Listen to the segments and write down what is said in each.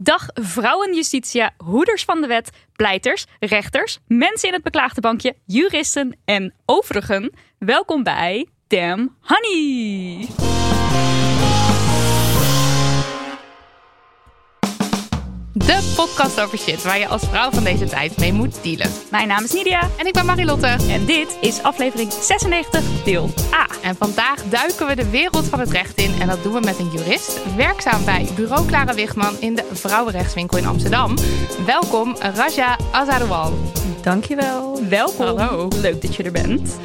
Dag vrouwen justitia, hoeders van de wet, pleiters, rechters, mensen in het beklaagde bankje, juristen en overigen. Welkom bij Damn Honey. De podcast over shit waar je als vrouw van deze tijd mee moet dealen. Mijn naam is Nidia En ik ben Marilotte. en dit is aflevering 96, deel A. En vandaag duiken we de wereld van het recht in. En dat doen we met een jurist, werkzaam bij bureau Clara Wigman in de Vrouwenrechtswinkel in Amsterdam. Welkom, Raja Azaroual. Dankjewel. Welkom. Hallo. Leuk dat je er bent.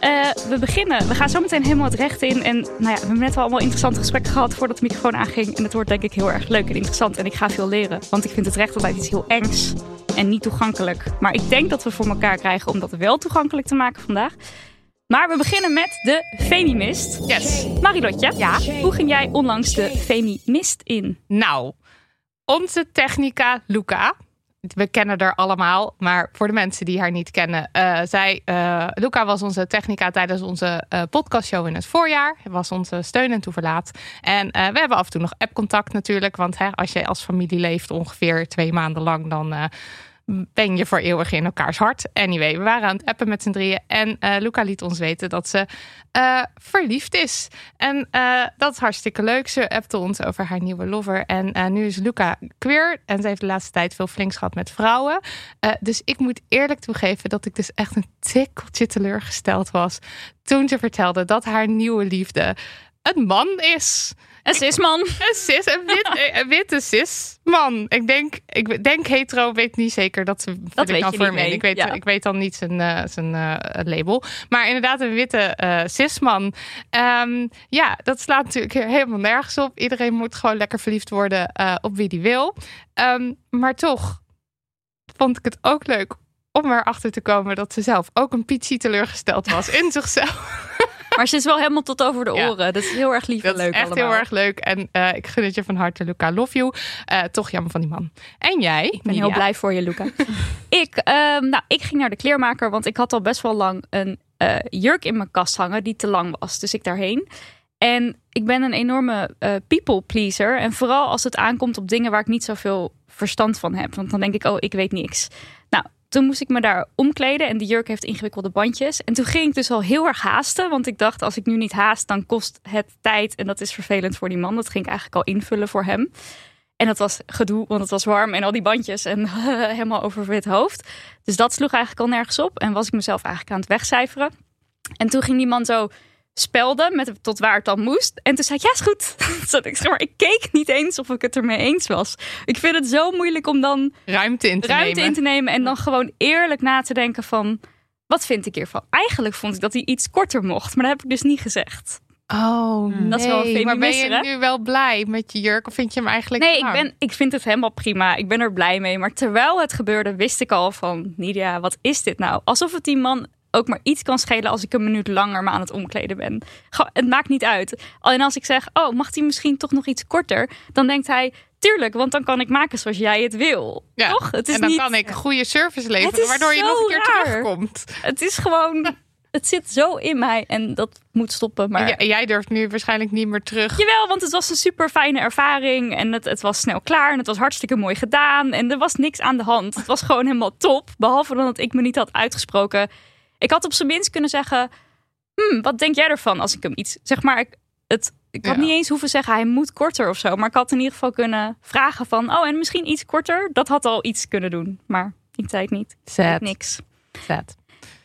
Eh, we beginnen. We gaan zo meteen helemaal het recht in. En nou ja, we hebben net al allemaal interessante gesprekken gehad voordat de microfoon aanging. En het wordt denk ik heel erg leuk en interessant. En ik ga veel leren. Want ik vind het recht altijd iets heel engs en niet toegankelijk. Maar ik denk dat we voor elkaar krijgen om dat wel toegankelijk te maken vandaag. Maar we beginnen met de Femimist. Yes. Marilotje, ja. hoe ging jij onlangs de Femimist in? Nou, onze technica Luca. We kennen haar allemaal, maar voor de mensen die haar niet kennen. eh, zij, eh, Luca was onze technica tijdens onze eh, podcastshow in het voorjaar. Hij was onze steun en toeverlaat. En we hebben af en toe nog appcontact natuurlijk. Want hè, als je als familie leeft ongeveer twee maanden lang, dan ben je voor eeuwig in elkaars hart. Anyway, we waren aan het appen met z'n drieën. En eh, Luca liet ons weten dat ze eh, verliefd is. En eh, dat is hartstikke leuk. Ze appte ons over haar nieuwe lover. En nu is Luca queer. En ze heeft de laatste tijd veel flinks gehad met vrouwen. Dus ik moet eerlijk toegeven dat ik dus echt een tikkeltje teleurgesteld was. Toen ze vertelde dat haar nieuwe liefde een man is. Een cisman. Een cis, een, wit, een witte cis man. Ik denk, ik denk hetero, weet niet zeker dat ze Dat weet voor me. Ik weet, Ja. ik weet dan niet zijn, eh, zijn eh, label. Maar inderdaad, een witte eh cisman. Ehm, ja, dat slaat natuurlijk helemaal nergens op. Iedereen moet gewoon lekker verliefd worden op wie die wil. Ehm, maar toch vond ik het ook leuk om erachter te komen dat ze zelf ook een pietsie teleurgesteld was in zichzelf. Maar ze is wel helemaal tot over de Ja. oren. Dat is heel erg lief Dat en leuk is echt allemaal. heel erg leuk. En eh, ik gun het je van harte, Luca. Love you. Eh, toch jammer van die man. En jij? Ik ben heel blij voor je, Luca. ik, ehm, nou, ik ging naar de kleermaker, want ik had al best wel lang een eh, jurk in mijn kast hangen die te lang was. Dus ik daarheen. En ik ben een enorme people pleaser. En vooral als het aankomt op dingen waar ik niet zoveel verstand van heb. Want dan denk ik, oh, ik weet niks. Nou, toen moest ik me daar omkleden en die jurk heeft ingewikkelde bandjes. En toen ging ik dus al heel erg haasten. Want ik dacht, als ik nu niet haast, dan kost het tijd. En dat is vervelend voor die man. Dat ging ik eigenlijk al invullen voor hem. En dat was gedoe, want het was warm en al die bandjes en helemaal over het hoofd. Dus dat sloeg eigenlijk al nergens op. En was ik mezelf eigenlijk aan het wegcijferen. En toen ging die man zo spelden met tot waar het dan moest. En toen zei ik, ja, is goed. Ik, zeg maar, ik keek niet eens of ik het ermee eens was. Ik vind het zo moeilijk om dan Ruimte in te ruimte nemen. in te nemen en dan gewoon eerlijk na te denken van... Wat vind ik hiervan? Eigenlijk vond ik dat hij iets korter mocht, maar dat heb ik dus niet gezegd. Oh, nee. Dat is wel een Maar ben je hè? nu wel blij met je jurk? Of vind je hem eigenlijk Nee, ik, ben, ik vind het helemaal prima. Ik ben er blij mee. Maar terwijl het gebeurde, wist ik al van... Nidia, wat is dit nou? Alsof het die man ook maar iets kan schelen... als ik een minuut langer me aan het omkleden ben. Het maakt niet uit. Alleen als ik zeg, oh, mag hij misschien toch nog iets korter? Dan denkt hij, tuurlijk, want dan kan ik maken zoals jij het wil. Ja. Toch? Het is en dan niet, kan ik goede service leveren, waardoor je nog een keer raar. terugkomt. Het is gewoon... Het zit zo in mij en dat moet stoppen. Maar... En jij- jij durft nu waarschijnlijk niet meer terug. Jawel, want het was een super fijne ervaring. En het, het was snel klaar. En het was hartstikke mooi gedaan. En er was niks aan de hand. Het was gewoon helemaal top. Behalve dan dat ik me niet had uitgesproken. Ik had op zijn minst kunnen zeggen. Hmm, wat denk jij ervan als ik hem iets. Zeg maar, ik- het, ik had Ja. niet eens hoeven zeggen hij moet korter of zo. Maar ik had in ieder geval kunnen vragen van, oh en misschien iets korter. Dat had al iets kunnen doen. Maar die tijd niet. Zet. Niks. Zet.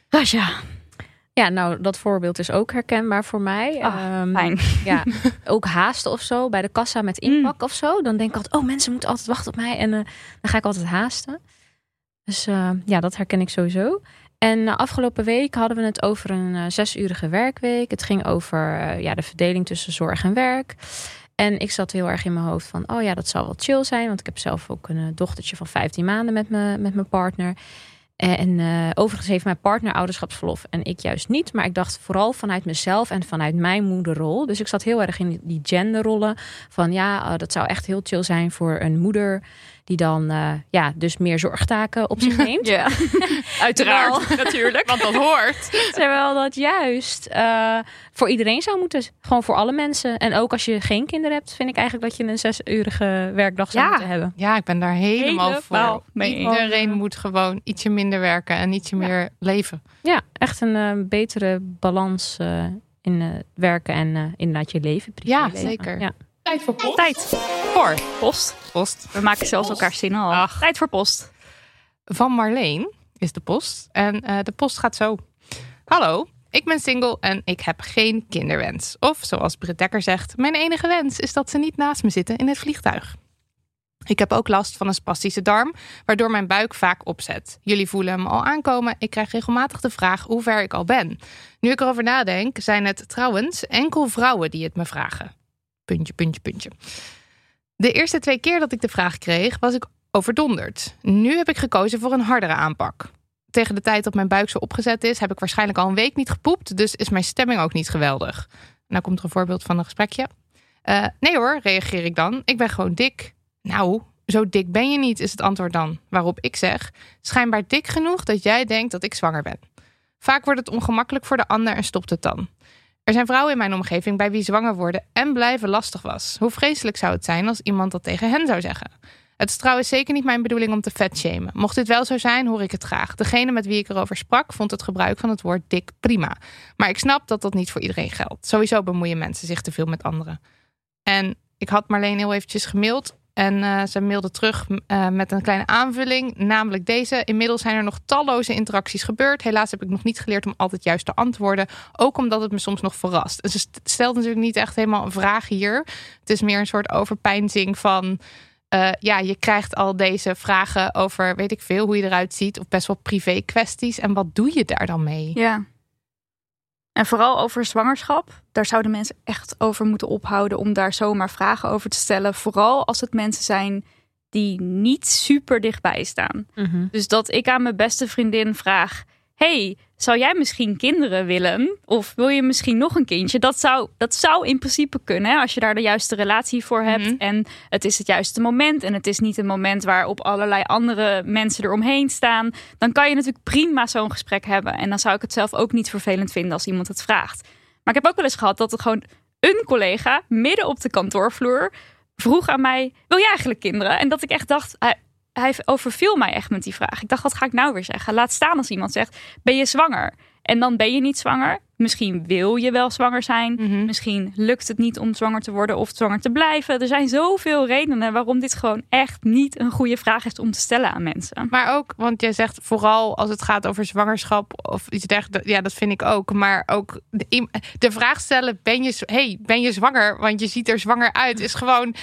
Rasja, Ja, nou, dat voorbeeld is ook herkenbaar voor mij. Fijn. Ja, ook haasten of zo bij de kassa met inpak of zo. Dan denk ik altijd, oh, mensen moeten altijd wachten op mij. En eh, dan ga ik altijd haasten. Dus eh, ja, dat herken ik sowieso. En eh, afgelopen week hadden we het over een eh, zesurige werkweek. Het ging over eh, ja, de verdeling tussen zorg en werk. En ik zat heel erg in mijn hoofd van, oh ja, dat zal wel chill zijn. Want ik heb zelf ook een dochtertje van 15 maanden met, me, met mijn partner. En overigens heeft mijn partner ouderschapsverlof en ik juist niet. Maar ik dacht vooral vanuit mezelf en vanuit mijn moederrol. Dus ik zat heel erg in die genderrollen. Van ja, eh, dat zou echt heel chill zijn voor een moeder. Die dan eh, ja, dus meer zorgtaken op zich neemt. Ja, uiteraard. natuurlijk. Want dat hoort. Terwijl dat juist eh, voor iedereen zou moeten. Gewoon voor alle mensen. En ook als je geen kinderen hebt, vind ik eigenlijk dat je een zesurige werkdag zou Ja. moeten hebben. Ja, ik ben daar helemaal, Helemaal voor. mee. Iedereen moet gewoon ietsje minder werken en ietsje meer leven. Ja, echt een eh, betere balans eh, in werken en eh inderdaad je leven. Ja, privéleven. zeker. Ja. Tijd voor post. Tijd Voor post. post. We maken zelfs elkaar zinnen al. Ach. Tijd voor post. Van Marleen is de post. En eh, de post gaat zo. Hallo, ik ben single en ik heb geen kinderwens. Of zoals Britt Dekker zegt, mijn enige wens is dat ze niet naast me zitten in het vliegtuig. Ik heb ook last van een spastische darm, waardoor mijn buik vaak opzet. Jullie voelen hem al aankomen. Ik krijg regelmatig de vraag hoe ver ik al ben. Nu ik erover nadenk, zijn het trouwens enkel vrouwen die het me vragen. Puntje, puntje, puntje. De eerste twee keer dat ik de vraag kreeg, was ik overdonderd. Nu heb ik gekozen voor een hardere aanpak. Tegen de tijd dat mijn buik zo opgezet is, heb ik waarschijnlijk al een week niet gepoept, dus is mijn stemming ook niet geweldig. Nou komt er een voorbeeld van een gesprekje. Eh, nee hoor, reageer ik dan. Ik ben gewoon dik. Nou, zo dik ben je niet, is het antwoord dan. Waarop ik zeg, schijnbaar dik genoeg dat jij denkt dat ik zwanger ben. Vaak wordt het ongemakkelijk voor de ander en stopt het dan. Er zijn vrouwen in mijn omgeving bij wie zwanger worden en blijven lastig was. Hoe vreselijk zou het zijn als iemand dat tegen hen zou zeggen? Het is trouwens zeker niet mijn bedoeling om te vetshamen. Mocht dit wel zo zijn, hoor ik het graag. Degene met wie ik erover sprak, vond het gebruik van het woord dik prima. Maar ik snap dat dat niet voor iedereen geldt. Sowieso bemoeien mensen zich te veel met anderen. En ik had Marleen heel eventjes gemaild. En eh, ze mailde terug eh, met een kleine aanvulling, namelijk deze. Inmiddels zijn er nog talloze interacties gebeurd. Helaas heb ik nog niet geleerd om altijd juist te antwoorden. Ook omdat het me soms nog verrast. En ze st- stelt natuurlijk niet echt helemaal een vraag hier. Het is meer een soort overpeinzing van... eh, ja, je krijgt al deze vragen over, weet ik veel, hoe je eruit ziet. Of best wel privé kwesties. En wat doe je daar dan mee? Ja. En vooral over zwangerschap. Daar zouden mensen echt over moeten ophouden om daar zomaar vragen over te stellen. Vooral als het mensen zijn die niet super dichtbij staan. Dus dat ik aan mijn beste vriendin vraag: Hey, zou jij misschien kinderen willen? Of wil je misschien nog een kindje? Dat zou, dat zou in principe kunnen hè, als je daar de juiste relatie voor hebt. Mhm. En het is het juiste moment. En het is niet een moment waarop allerlei andere mensen eromheen staan. Dan kan je natuurlijk prima zo'n gesprek hebben. En dan zou ik het zelf ook niet vervelend vinden als iemand het vraagt. Maar ik heb ook wel eens gehad dat het gewoon een collega midden op de kantoorvloer vroeg aan mij: Wil jij eigenlijk kinderen? En dat ik echt dacht. Hij, overviel mij echt met die vraag. Ik dacht, wat ga ik nou weer zeggen? Laat staan als iemand zegt, ben je zwanger? En dan ben je niet zwanger. Misschien wil je wel zwanger zijn. Mhm. Misschien lukt het niet om zwanger te worden of zwanger te blijven. Er zijn zoveel redenen waarom dit gewoon echt niet een goede vraag is om te stellen aan mensen. Maar ook, want jij zegt vooral als het gaat over zwangerschap of iets dergelijks. Ja, dat vind ik ook. Maar ook de, de vraag stellen: ben je, hey, ben je zwanger? Want je ziet er zwanger uit. Is gewoon.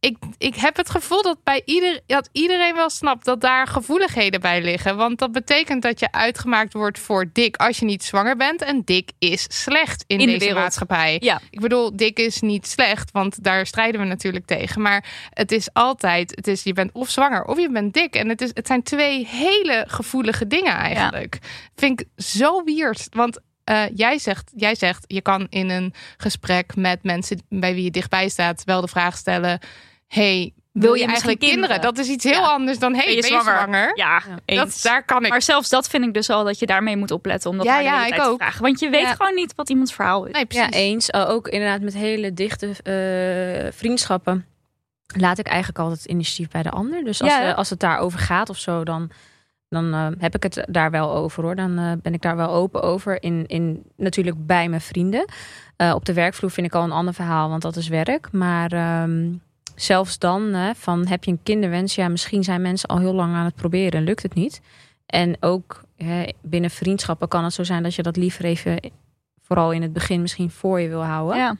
Ik, ik heb het gevoel dat bij ieder, dat iedereen wel snapt dat daar gevoeligheden bij liggen. Want dat betekent dat je uitgemaakt wordt voor dik als je niet zwanger bent. En dik is slecht in, In de deze wereld. maatschappij. Ja. Ik bedoel, dik is niet slecht, want daar strijden we natuurlijk tegen. Maar het is altijd, het is, je bent of zwanger of je bent dik. En het, is, het zijn twee hele gevoelige dingen eigenlijk. Vind ik zo weird. Want eh, jij, zegt, jij zegt, je kan in een gesprek met mensen bij wie je dichtbij staat wel de vraag stellen: hey, wil je, je eigenlijk kinderen? kinderen? Dat is iets heel Ja. anders dan hey, ben je zwanger? Ja, eens. Dat, daar kan ik. Maar zelfs dat vind ik dus al dat je daarmee moet opletten. Om dat Ja, ja, ik te ook. vragen. Want je weet Ja. gewoon niet wat iemands verhaal is. nee, Ja, eens. Ook inderdaad met hele dichte uh, vriendschappen laat ik eigenlijk altijd het initiatief bij de ander. Dus als, Ja, uh, als het daarover gaat of zo, dan dan eh, heb ik het daar wel over hoor. Dan eh, ben ik daar wel open over. In, in, natuurlijk bij mijn vrienden. Eh, op de werkvloer vind ik al een ander verhaal, want dat is werk. Maar ehm, zelfs dan, hè, van heb je een kinderwens? Ja, misschien zijn mensen al heel lang aan het proberen en lukt het niet. En ook hè, binnen vriendschappen kan het zo zijn dat je dat liever even, vooral in het begin, misschien voor je wil houden. Ja.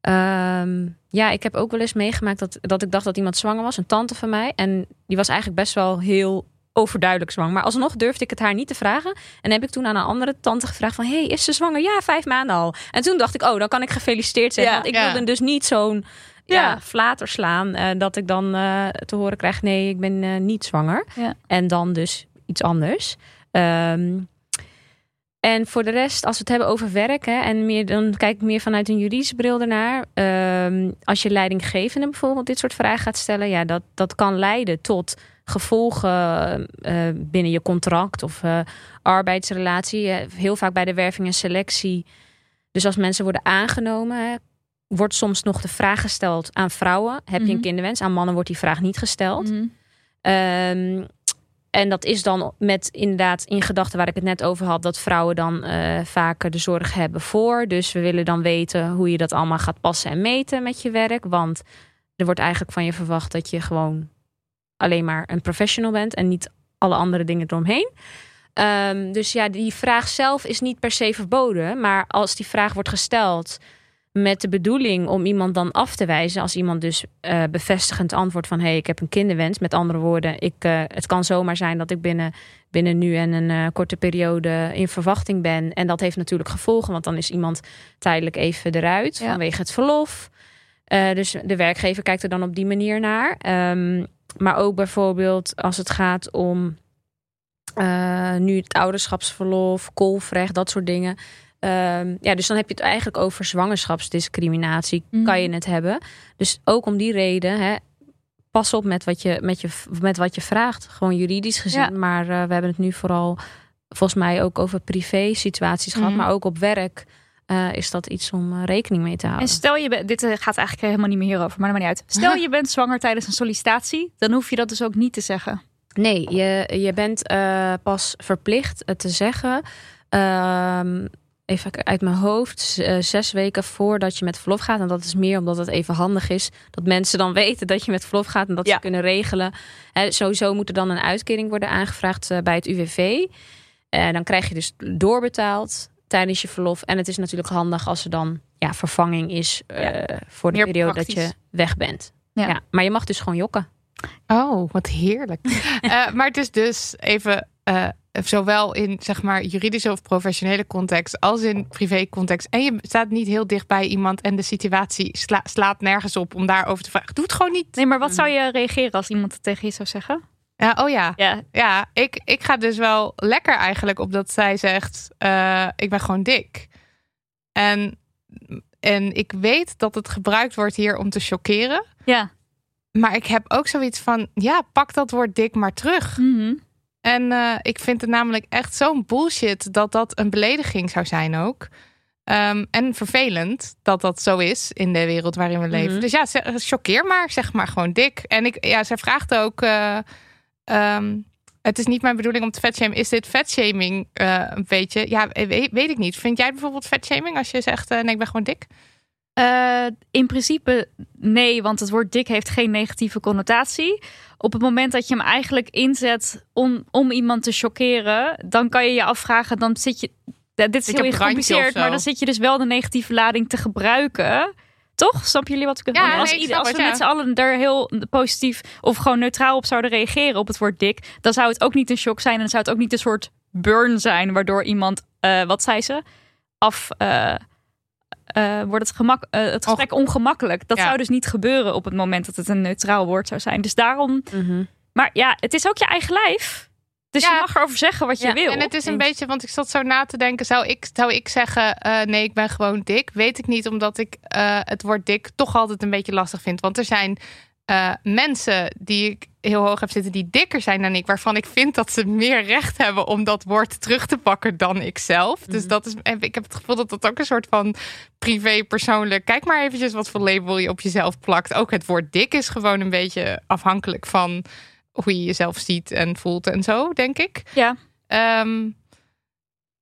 Ehm, ja, ik heb ook wel eens meegemaakt dat, dat ik dacht dat iemand zwanger was, een tante van mij. En die was eigenlijk best wel heel overduidelijk zwanger. Maar alsnog durfde ik het haar niet te vragen. En heb ik toen aan een andere tante gevraagd van... hey, is ze zwanger? Ja, vijf maanden al. En toen dacht ik, oh, dan kan ik gefeliciteerd. Ja, want ik ja. wilde dus niet zo'n ja. Flater slaan... eh, dat ik dan eh, te horen krijg... nee, ik ben eh, niet zwanger. En dan dus iets anders. Ehm, en voor de rest, als we het hebben over werk... Hè, en meer, dan kijk ik meer vanuit een juridische bril ernaar. Ehm, als je leidinggevende bijvoorbeeld dit soort vragen gaat stellen... ja, dat, dat kan leiden tot gevolgen eh, binnen je contract of eh, arbeidsrelatie. Eh, Heel vaak bij de werving en selectie. Dus als mensen worden aangenomen, hè, wordt soms nog de vraag gesteld aan vrouwen: heb je Mhm. een kinderwens? Aan mannen wordt die vraag niet gesteld. Mhm. Ehm, en dat is dan met inderdaad in gedachten waar ik het net over had, dat vrouwen dan eh, vaker de zorg hebben voor. Dus we willen dan weten hoe je dat allemaal gaat passen en meten met je werk. Want er wordt eigenlijk van je verwacht dat je gewoon alleen maar een professional bent en niet alle andere dingen eromheen. Ehm, dus ja, die vraag zelf is niet per se verboden. Maar als die vraag wordt gesteld met de bedoeling om iemand dan af te wijzen. Als iemand dus eh, bevestigend antwoordt van... hé, hey, ik heb een kinderwens. Met andere woorden, ik, eh, het kan zomaar zijn dat ik binnen, binnen nu en een eh, korte periode in verwachting ben. En dat heeft natuurlijk gevolgen, want dan is iemand tijdelijk even eruit Ja. vanwege het verlof. Dus de werkgever kijkt er dan op die manier naar. Ehm, maar ook bijvoorbeeld als het gaat om nu het ouderschapsverlof, kolfrecht, dat soort dingen. Ehm, ja, dus dan heb je het eigenlijk over zwangerschapsdiscriminatie, Mhm. kan je het hebben. Dus ook om die reden, hè, pas op met wat je, met je, met wat je vraagt. Gewoon juridisch gezien. Ja. Maar eh, we hebben het nu vooral volgens mij ook over privé situaties gehad. Mhm. Maar ook op werk eh, is dat iets om eh, rekening mee te houden. En stel je bent, dit gaat eigenlijk helemaal niet meer hierover, maar dat maakt niet uit. Stel je bent zwanger tijdens een sollicitatie, dan hoef je dat dus ook niet te zeggen. Nee, je, je bent pas verplicht het te zeggen. Even uit mijn hoofd, eh, zes weken voordat je met verlof gaat. En dat is meer omdat het even handig is. Dat mensen dan weten dat je met verlof gaat en dat Ja. ze kunnen regelen. Sowieso moet er dan een uitkering worden aangevraagd eh, bij het UWV. En dan krijg je dus doorbetaald tijdens je verlof. En het is natuurlijk handig als er dan ja, vervanging is eh, voor de Meer periode dat je weg bent. Ja. Ja. maar je mag dus gewoon jokken. Oh, wat heerlijk. Maar het is dus even, zowel in zeg maar juridische of professionele context als in privé context. En je staat niet heel dicht bij iemand en de situatie sla- slaat nergens op om daarover te vragen. Doe het gewoon niet. Nee, maar wat zou je reageren als iemand het tegen je zou zeggen? Ja, oh ja. Ja, Ja, ik, ik ga dus wel lekker eigenlijk op dat zij zegt: eh, Ik ben gewoon dik. En, en ik weet dat het gebruikt wordt hier om te chockeren. ja. Maar ik heb ook zoiets van: Ja, pak dat woord dik maar terug. Mhm. En eh, ik vind het namelijk echt zo'n bullshit dat dat een belediging zou zijn ook. Ehm, en vervelend dat dat zo is in de wereld waarin we leven. Mhm. Dus ja, choqueer maar, zeg maar gewoon dik. En ik, ja, zij vraagt ook. eh, ehm, het is niet mijn bedoeling om te vetshamen. Is dit vetshaming eh een beetje? Ja, weet, weet ik niet. Vind jij bijvoorbeeld vetshaming als je zegt: nee, ik ben gewoon dik? Eh, in principe nee, want het woord dik heeft geen negatieve connotatie. Op het moment dat je hem eigenlijk inzet om, om iemand te chockeren, dan kan je je afvragen, dan zit je. Dit is je heel gecompliceerd, maar dan zit je dus wel de negatieve lading te gebruiken. Toch? Snap jullie wat ik bedoel? Ja, als nee, ik als we het, met z'n allen er heel positief of gewoon neutraal op zouden reageren op het woord dik, dan zou het ook niet een shock zijn en dan zou het ook niet een soort burn zijn, waardoor iemand, eh, wat zei ze, af. eh, eh, wordt het, gemak, eh, het gesprek ongemakkelijk. Dat Ja. zou dus niet gebeuren op het moment dat het een neutraal woord zou zijn. Dus daarom. Maar ja, het is ook je eigen lijf. Dus Ja. je mag erover zeggen wat je Ja, wil. En het is een beetje, want ik zat zo na te denken, zou ik, zou ik zeggen, eh, nee, ik ben gewoon dik? Weet ik niet, omdat ik eh, het woord dik toch altijd een beetje lastig vind. Want er zijn eh, mensen die ik heel hoog heb zitten, die dikker zijn dan ik, waarvan ik vind dat ze meer recht hebben om dat woord terug te pakken dan ik zelf. Dus dat is, en ik heb het gevoel dat dat ook een soort van privé, persoonlijk. Kijk maar eventjes wat voor label je op jezelf plakt. Ook het woord dik is gewoon een beetje afhankelijk van hoe je jezelf ziet en voelt en zo, denk ik. Ja. Ehm,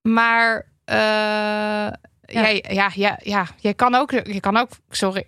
maar eh, Jij, ja, ja, ja, jij kan ook, je kan ook, sorry,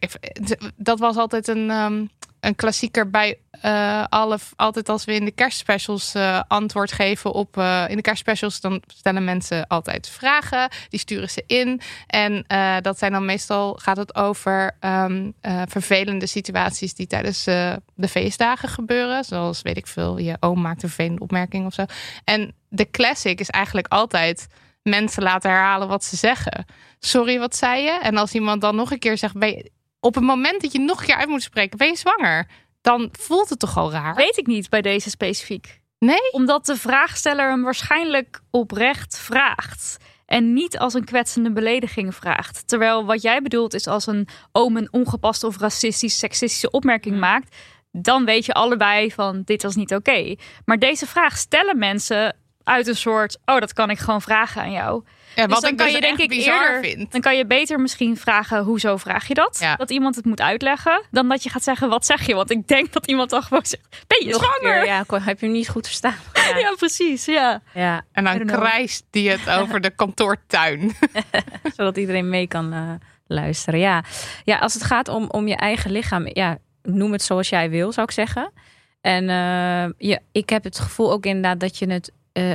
dat was altijd een, um, een klassieker bij uh, alle, altijd als we in de kerstspecials uh, antwoord geven op, uh, in de kerstspecials, dan stellen mensen altijd vragen, die sturen ze in. En dat zijn dan meestal, gaat het over um, vervelende situaties die tijdens de feestdagen gebeuren. Zoals, weet ik veel, je oom maakt een vervelende opmerking of zo. En de classic is eigenlijk altijd mensen laten herhalen wat ze zeggen. Sorry, wat zei je? En als iemand dan nog een keer zegt, ben je, op het moment dat je nog een keer uit moet spreken, ben je zwanger? Dan voelt het toch al raar? Weet ik niet bij deze specifiek. Nee? Omdat de vraagsteller hem waarschijnlijk oprecht vraagt. En niet als een kwetsende belediging vraagt. Terwijl wat jij bedoelt is als een oom een ongepaste of racistisch, seksistische opmerking maakt. Dan weet je allebei van dit was niet oké. Maar deze vraag stellen mensen uit een soort, oh, dat kan ik gewoon vragen aan jou. Ja, dus wat dan kan dus je denk ik eerder vind. Dan kan je beter misschien vragen, hoezo vraag je dat? Dat iemand het moet uitleggen, dan dat je gaat zeggen, wat zeg je? Want ik denk dat iemand dan gewoon zegt, ben je zwanger? ja, heb je hem niet goed verstaan? Ja, precies, ja. ja. En dan krijst die het over de kantoortuin. Zodat iedereen mee kan uh, luisteren. Ja. ja, als het gaat om, om je eigen lichaam, ja, noem het zoals jij wil, zou ik zeggen. En uh, ja, ik heb het gevoel ook inderdaad dat je het uh,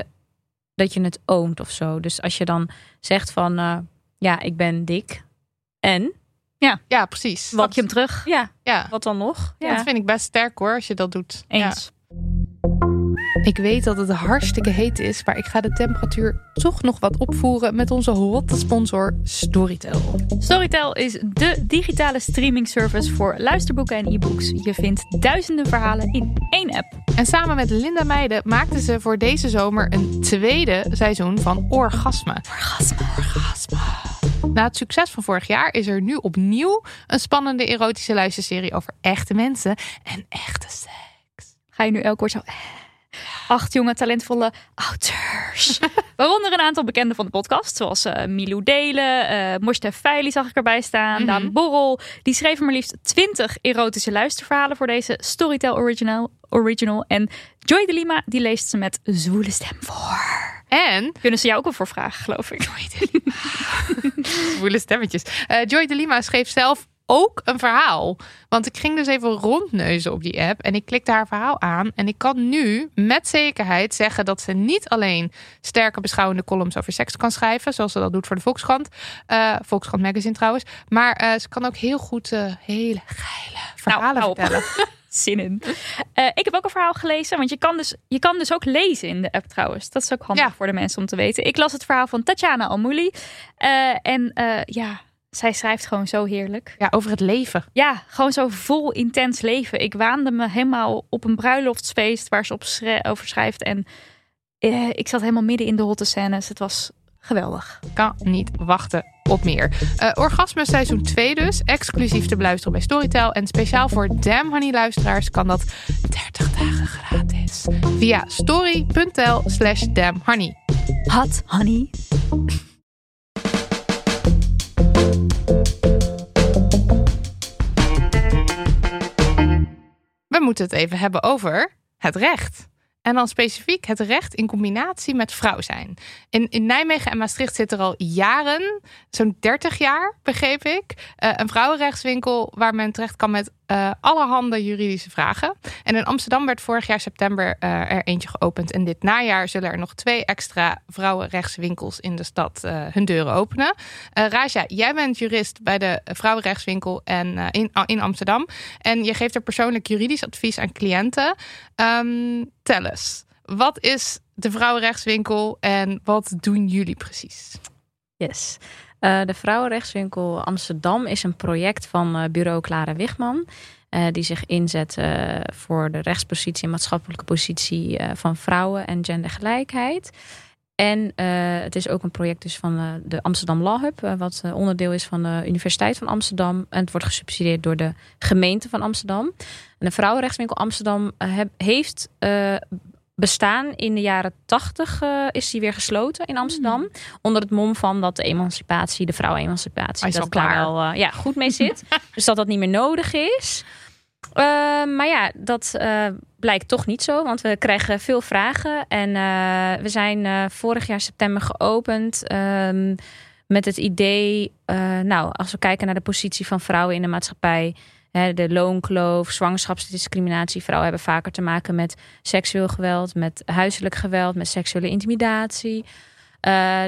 dat je het oomt of zo. Dus als je dan zegt van uh, ja, ik ben dik en ja, ja precies. Wat je hem terug? Ja, ja. Wat dan nog? Ja, dat vind ik best sterk hoor, als je dat doet. Eens. Ik weet dat het hartstikke heet is, maar ik ga de temperatuur toch nog wat opvoeren met onze hot sponsor Storytel. Storytel is de digitale streaming service voor luisterboeken en e-books. Je vindt duizenden verhalen in één app. En samen met Linda Meijden maakten ze voor deze zomer een tweede seizoen van Orgasme. Orgasme. Orgasme. Na het succes van vorig jaar is er nu opnieuw een spannende erotische luisterserie over echte mensen en echte seks. Ga je nu elk woord zo acht jonge talentvolle auteurs. Waaronder een aantal bekenden van de podcast, zoals uh, Milou Delen, uh, Mostef Feili zag ik erbij staan, mm Daan Borrel. Die schreven maar liefst twintig erotische luisterverhalen voor deze Storytel Original. original. En Joy de Lima, die leest ze met zwoele stem voor. En kunnen ze jou ook wel voor vragen, geloof ik. Joy de Lima. Zwoele stemmetjes. Uh, Joy de Lima schreef zelf ook een verhaal. Want ik ging dus even rondneuzen op die app en ik klikte haar verhaal aan. En ik kan nu met zekerheid zeggen dat ze niet alleen sterke beschouwende columns over seks kan schrijven, zoals ze dat doet voor de Volkskrant. Uh, Volkskrant Magazine trouwens. Maar uh, ze kan ook heel goed uh, hele geile verhalen nou, vertellen. Zin in. ik heb ook een verhaal gelezen, want je kan, dus, je kan dus ook lezen in de app trouwens. Dat is ook handig ja. voor de mensen om te weten. Ik las het verhaal van Tatjana Almouli. en ja, zij schrijft gewoon zo heerlijk. Ja, over het leven. Ja, gewoon zo vol intens leven. Ik waande me helemaal op een bruiloftsfeest waar ze op over schrijft. En eh, ik zat helemaal midden in de hotte scènes. Het was geweldig. Kan niet wachten op meer. Uh, Orgasme seizoen 2 dus. Exclusief te beluisteren bij Storytel. En speciaal voor Damn Honey luisteraars kan dat 30 dagen gratis. Via story.tel slash damnhoney. Hot honey. We moeten het even hebben over het recht. En dan specifiek het recht in combinatie met vrouw zijn. In, in Nijmegen en Maastricht zit er al jaren, zo'n 30 jaar begreep ik, uh, een vrouwenrechtswinkel waar men terecht kan met uh, allerhande juridische vragen. En in Amsterdam werd vorig jaar september uh, er eentje geopend. En dit najaar zullen er nog twee extra vrouwenrechtswinkels in de stad hun deuren openen. Raja, jij bent jurist bij de vrouwenrechtswinkel en, in, in Amsterdam. En je geeft er persoonlijk juridisch advies aan cliënten. Um, tel wat is de vrouwenrechtswinkel en wat doen jullie precies? Yes. Uh, de Vrouwenrechtswinkel Amsterdam is een project van uh, bureau Clara Wigman. Uh, die zich inzet voor de rechtspositie en maatschappelijke positie van vrouwen en gendergelijkheid. En het is ook een project dus van de Amsterdam Law Hub, wat onderdeel is van de Universiteit van Amsterdam. En het wordt gesubsidieerd door de gemeente van Amsterdam. En de Vrouwenrechtswinkel Amsterdam heb, heeft bestaan. In de jaren tachtig uh, is die weer gesloten in Amsterdam. Mm. Onder het mom van dat de emancipatie, de vrouwenemancipatie, dat daar wel uh, ja, goed mee zit. dus dat dat niet meer nodig is. Uh, maar ja, dat uh, blijkt toch niet zo, want we krijgen veel vragen. En we zijn vorig jaar september geopend um, met het idee, nou, als we kijken naar de positie van vrouwen in de maatschappij, hè, de loonkloof, zwangerschapsdiscriminatie. Vrouwen hebben vaker te maken met seksueel geweld, met huiselijk geweld, met seksuele intimidatie.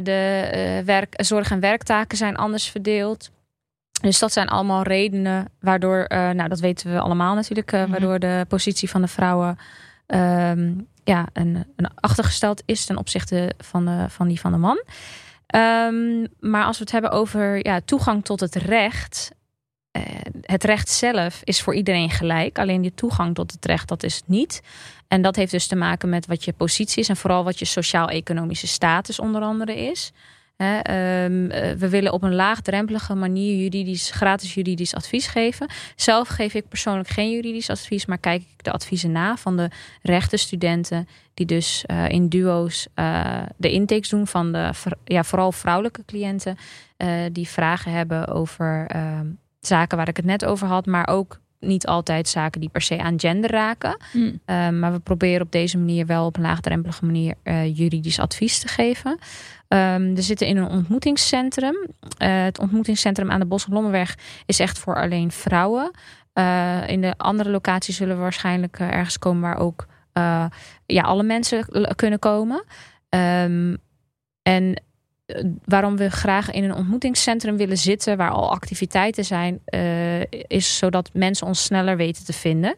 de werk, zorg- en werktaken zijn anders verdeeld. Dus dat zijn allemaal redenen waardoor, uh, nou dat weten we allemaal natuurlijk, uh, waardoor de positie van de vrouwen um, ja, een, een achtergesteld is ten opzichte van, de, van die van de man. Um, maar als we het hebben over ja, toegang tot het recht. Uh, het recht zelf is voor iedereen gelijk. Alleen die toegang tot het recht, dat is niet. En dat heeft dus te maken met wat je positie is en vooral wat je sociaal-economische status onder andere is. He, um, we willen op een laagdrempelige manier juridisch, gratis juridisch advies geven. Zelf geef ik persoonlijk geen juridisch advies, maar kijk ik de adviezen na van de rechtenstudenten die dus uh, in duo's de intakes doen van de ja, vooral vrouwelijke cliënten die vragen hebben over ehm, zaken waar ik het net over had, maar ook niet altijd zaken die per se aan gender raken. Mm. Uh, maar we proberen op deze manier wel op een laagdrempelige manier uh, juridisch advies te geven. Um, we zitten in een ontmoetingscentrum. Uh, het ontmoetingscentrum aan de Bos Lommenweg is echt voor alleen vrouwen. in de andere locaties zullen we waarschijnlijk ergens komen waar ook ja, alle mensen kunnen komen. Um, en waarom we graag in een ontmoetingscentrum willen zitten waar al activiteiten zijn, uh, is zodat mensen ons sneller weten te vinden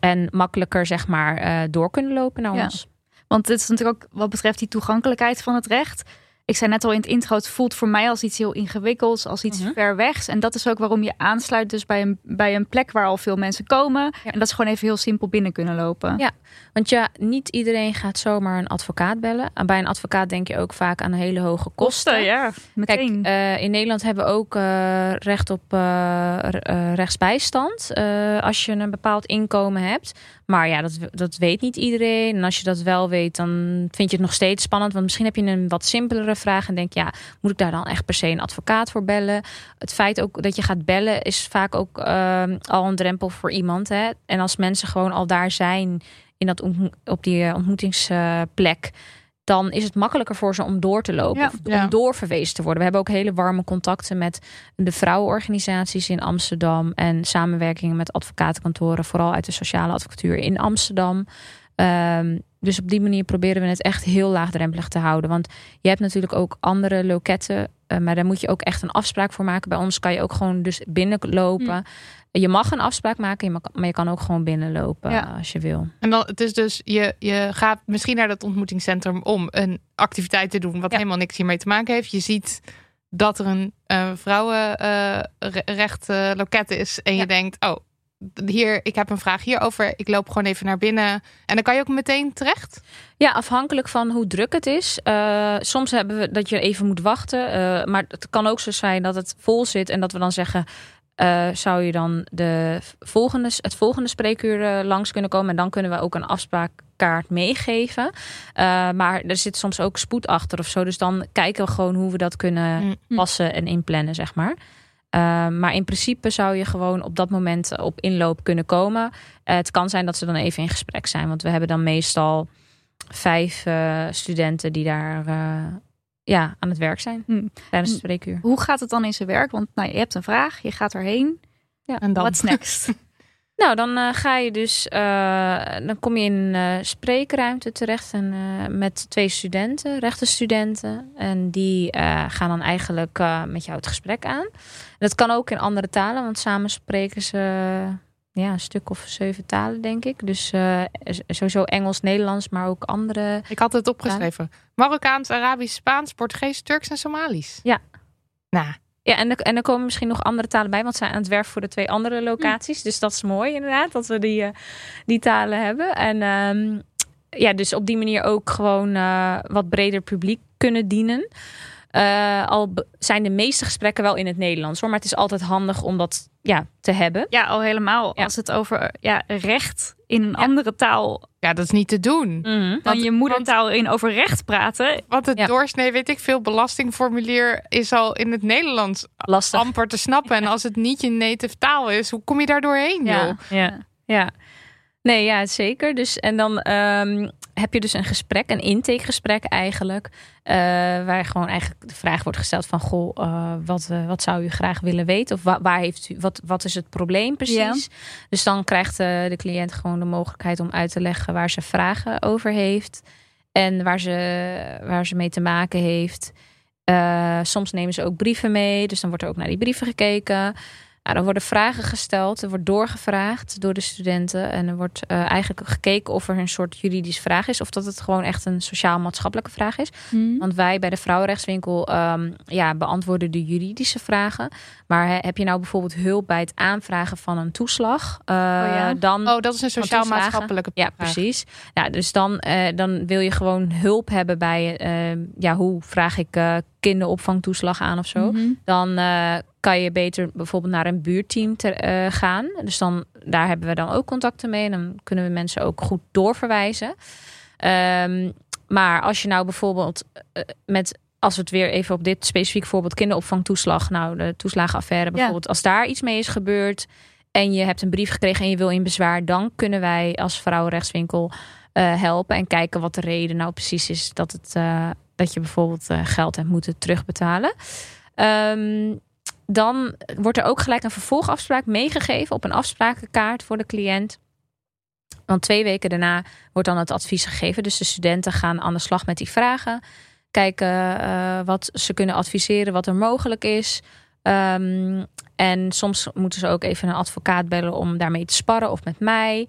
en makkelijker zeg maar uh, door kunnen lopen naar ja. ons. Want het is natuurlijk ook wat betreft die toegankelijkheid van het recht. Ik zei net al in het intro, het voelt voor mij als iets heel ingewikkelds, als iets Mhm. ver wegs. En dat is ook waarom je aansluit dus bij een, bij een plek waar al veel mensen komen. Ja. En dat ze gewoon even heel simpel binnen kunnen lopen. Ja, want ja, niet iedereen gaat zomaar een advocaat bellen. En bij een advocaat denk je ook vaak aan hele hoge kosten. kosten ja, meteen. Kijk, uh, in Nederland hebben we ook uh, recht op uh, rechtsbijstand. als je een bepaald inkomen hebt. Maar ja, dat, dat weet niet iedereen. En als je dat wel weet, dan vind je het nog steeds spannend. Want misschien heb je een wat simpelere vraag. En denk, ja, moet ik daar dan echt per se een advocaat voor bellen? Het feit ook dat je gaat bellen is vaak ook uh, al een drempel voor iemand. Hè? En als mensen gewoon al daar zijn in dat op die ontmoetingsplek. Dan is het makkelijker voor ze om door te lopen. Ja, of ja. om doorverwezen te worden. We hebben ook hele warme contacten met de vrouwenorganisaties in Amsterdam. En samenwerkingen met advocatenkantoren. Vooral uit de sociale advocatuur in Amsterdam. Um, dus op die manier proberen we het echt heel laagdrempelig te houden. Want je hebt natuurlijk ook andere loketten. Uh, maar daar moet je ook echt een afspraak voor maken. Bij ons kan je ook gewoon dus binnenlopen. Hm. Je mag een afspraak maken, maar je kan ook gewoon binnenlopen ja. als je wil. En dan, het is dus, je, je gaat misschien naar dat ontmoetingscentrum om een activiteit te doen wat ja. helemaal niks hiermee te maken heeft. Je ziet dat er een uh, vrouwenrecht uh, loket is en ja. je denkt, oh, hier, ik heb een vraag hierover. Ik loop gewoon even naar binnen. En dan kan je ook meteen terecht? Ja, afhankelijk van hoe druk het is. Uh, soms hebben we dat je even moet wachten. Uh, maar het kan ook zo zijn dat het vol zit en dat we dan zeggen. Uh, zou je dan de volgende, het volgende spreekuur langs kunnen komen? En dan kunnen we ook een afspraakkaart meegeven. maar er zit soms ook spoed achter of zo. Dus dan kijken we gewoon hoe we dat kunnen mm. passen en inplannen, zeg maar. Maar in principe zou je gewoon op dat moment op inloop kunnen komen. Het kan zijn dat ze dan even in gesprek zijn. Want we hebben dan meestal vijf studenten die daar ja, aan het werk zijn Hm. tijdens het spreekuur. Hoe gaat het dan in zijn werk? Want nou, je hebt een vraag, je gaat erheen. Ja. En dan? What's next? Nou, dan uh, ga je dus, uh, dan kom je in een uh, spreekruimte terecht en, met twee studenten, rechtenstudenten. En die gaan dan eigenlijk met jou het gesprek aan. Dat kan ook in andere talen, want samen spreken ze ja, een stuk of zeven talen, denk ik. Dus sowieso Engels, Nederlands, maar ook andere. Ik had het opgeschreven: Marokkaans, Arabisch, Spaans, Portugees, Turks en Somalisch. Ja. Nou. Ja, en er, en er komen misschien nog andere talen bij, want ze zijn aan het werk voor de twee andere locaties. Mm. Dus dat is mooi inderdaad, dat we die, uh, die talen hebben. En um, ja, dus op die manier ook gewoon uh, wat breder publiek kunnen dienen. Eh, al zijn de meeste gesprekken wel in het Nederlands hoor. Maar het is altijd handig om dat ja, te hebben. Ja, al helemaal Ja. als het over ja, recht in een andere taal Ja, dat is niet te doen. Mhm. dan Want- je moedertaal in over recht praten. Want het Ja. doorsnee, weet ik veel, belastingformulier is al in het Nederlands Lastig. amper te snappen. En als het niet je native taal is, hoe kom je daar doorheen, Ja. joh? Ja, ja. Nee, ja, zeker. Dus, en dan ehm, heb je dus een gesprek, een intakegesprek eigenlijk. eh, waar gewoon eigenlijk de vraag wordt gesteld van... Goh, eh, wat, eh, wat zou u graag willen weten? Of wa- waar heeft u, wat, wat is het probleem precies? Dus dan krijgt de cliënt gewoon de mogelijkheid om uit te leggen... waar ze vragen over heeft. En waar ze, waar ze mee te maken heeft. Soms nemen ze ook brieven mee. Dus dan wordt er ook naar die brieven gekeken. Nou, er worden vragen gesteld, er wordt doorgevraagd door de studenten. En er wordt eh, eigenlijk gekeken of er een soort juridische vraag is. Of dat het gewoon echt een sociaal-maatschappelijke vraag is. Want wij bij de Vrouwenrechtswinkel ehm, ja, beantwoorden de juridische vragen. Maar heb je nou bijvoorbeeld hulp bij het aanvragen van een toeslag? eh, ja? dan, Oh, dat is een sociaal-maatschappelijke ja, vraag. precies. Ja, dus dan, eh, dan wil je gewoon hulp hebben bij, ja, hoe vraag ik kinderopvangtoeslag aan of zo. Mhm. Dan eh, kan je beter bijvoorbeeld naar een buurteam te, eh, gaan. Dus dan, daar hebben we dan ook contacten mee. En dan kunnen we mensen ook goed doorverwijzen. Ehm, maar als je nou bijvoorbeeld eh, met als we het weer even op dit specifiek voorbeeld kinderopvangtoeslag, nou de toeslagenaffaire bijvoorbeeld, als daar iets mee is gebeurd en je hebt een brief gekregen en je wil in bezwaar, dan kunnen wij als vrouwenrechtswinkel eh, helpen en kijken wat de reden nou precies is dat het dat je bijvoorbeeld eh, geld hebt moeten terugbetalen. Ehm, dan wordt er ook gelijk een vervolgafspraak meegegeven op een afsprakenkaart voor de cliënt. Want twee weken daarna wordt dan het advies gegeven. Dus de studenten gaan aan de slag met die vragen. Kijken eh, wat ze kunnen adviseren, wat er mogelijk is. Ehm, en soms moeten ze ook even een advocaat bellen om daarmee te sparren of met mij.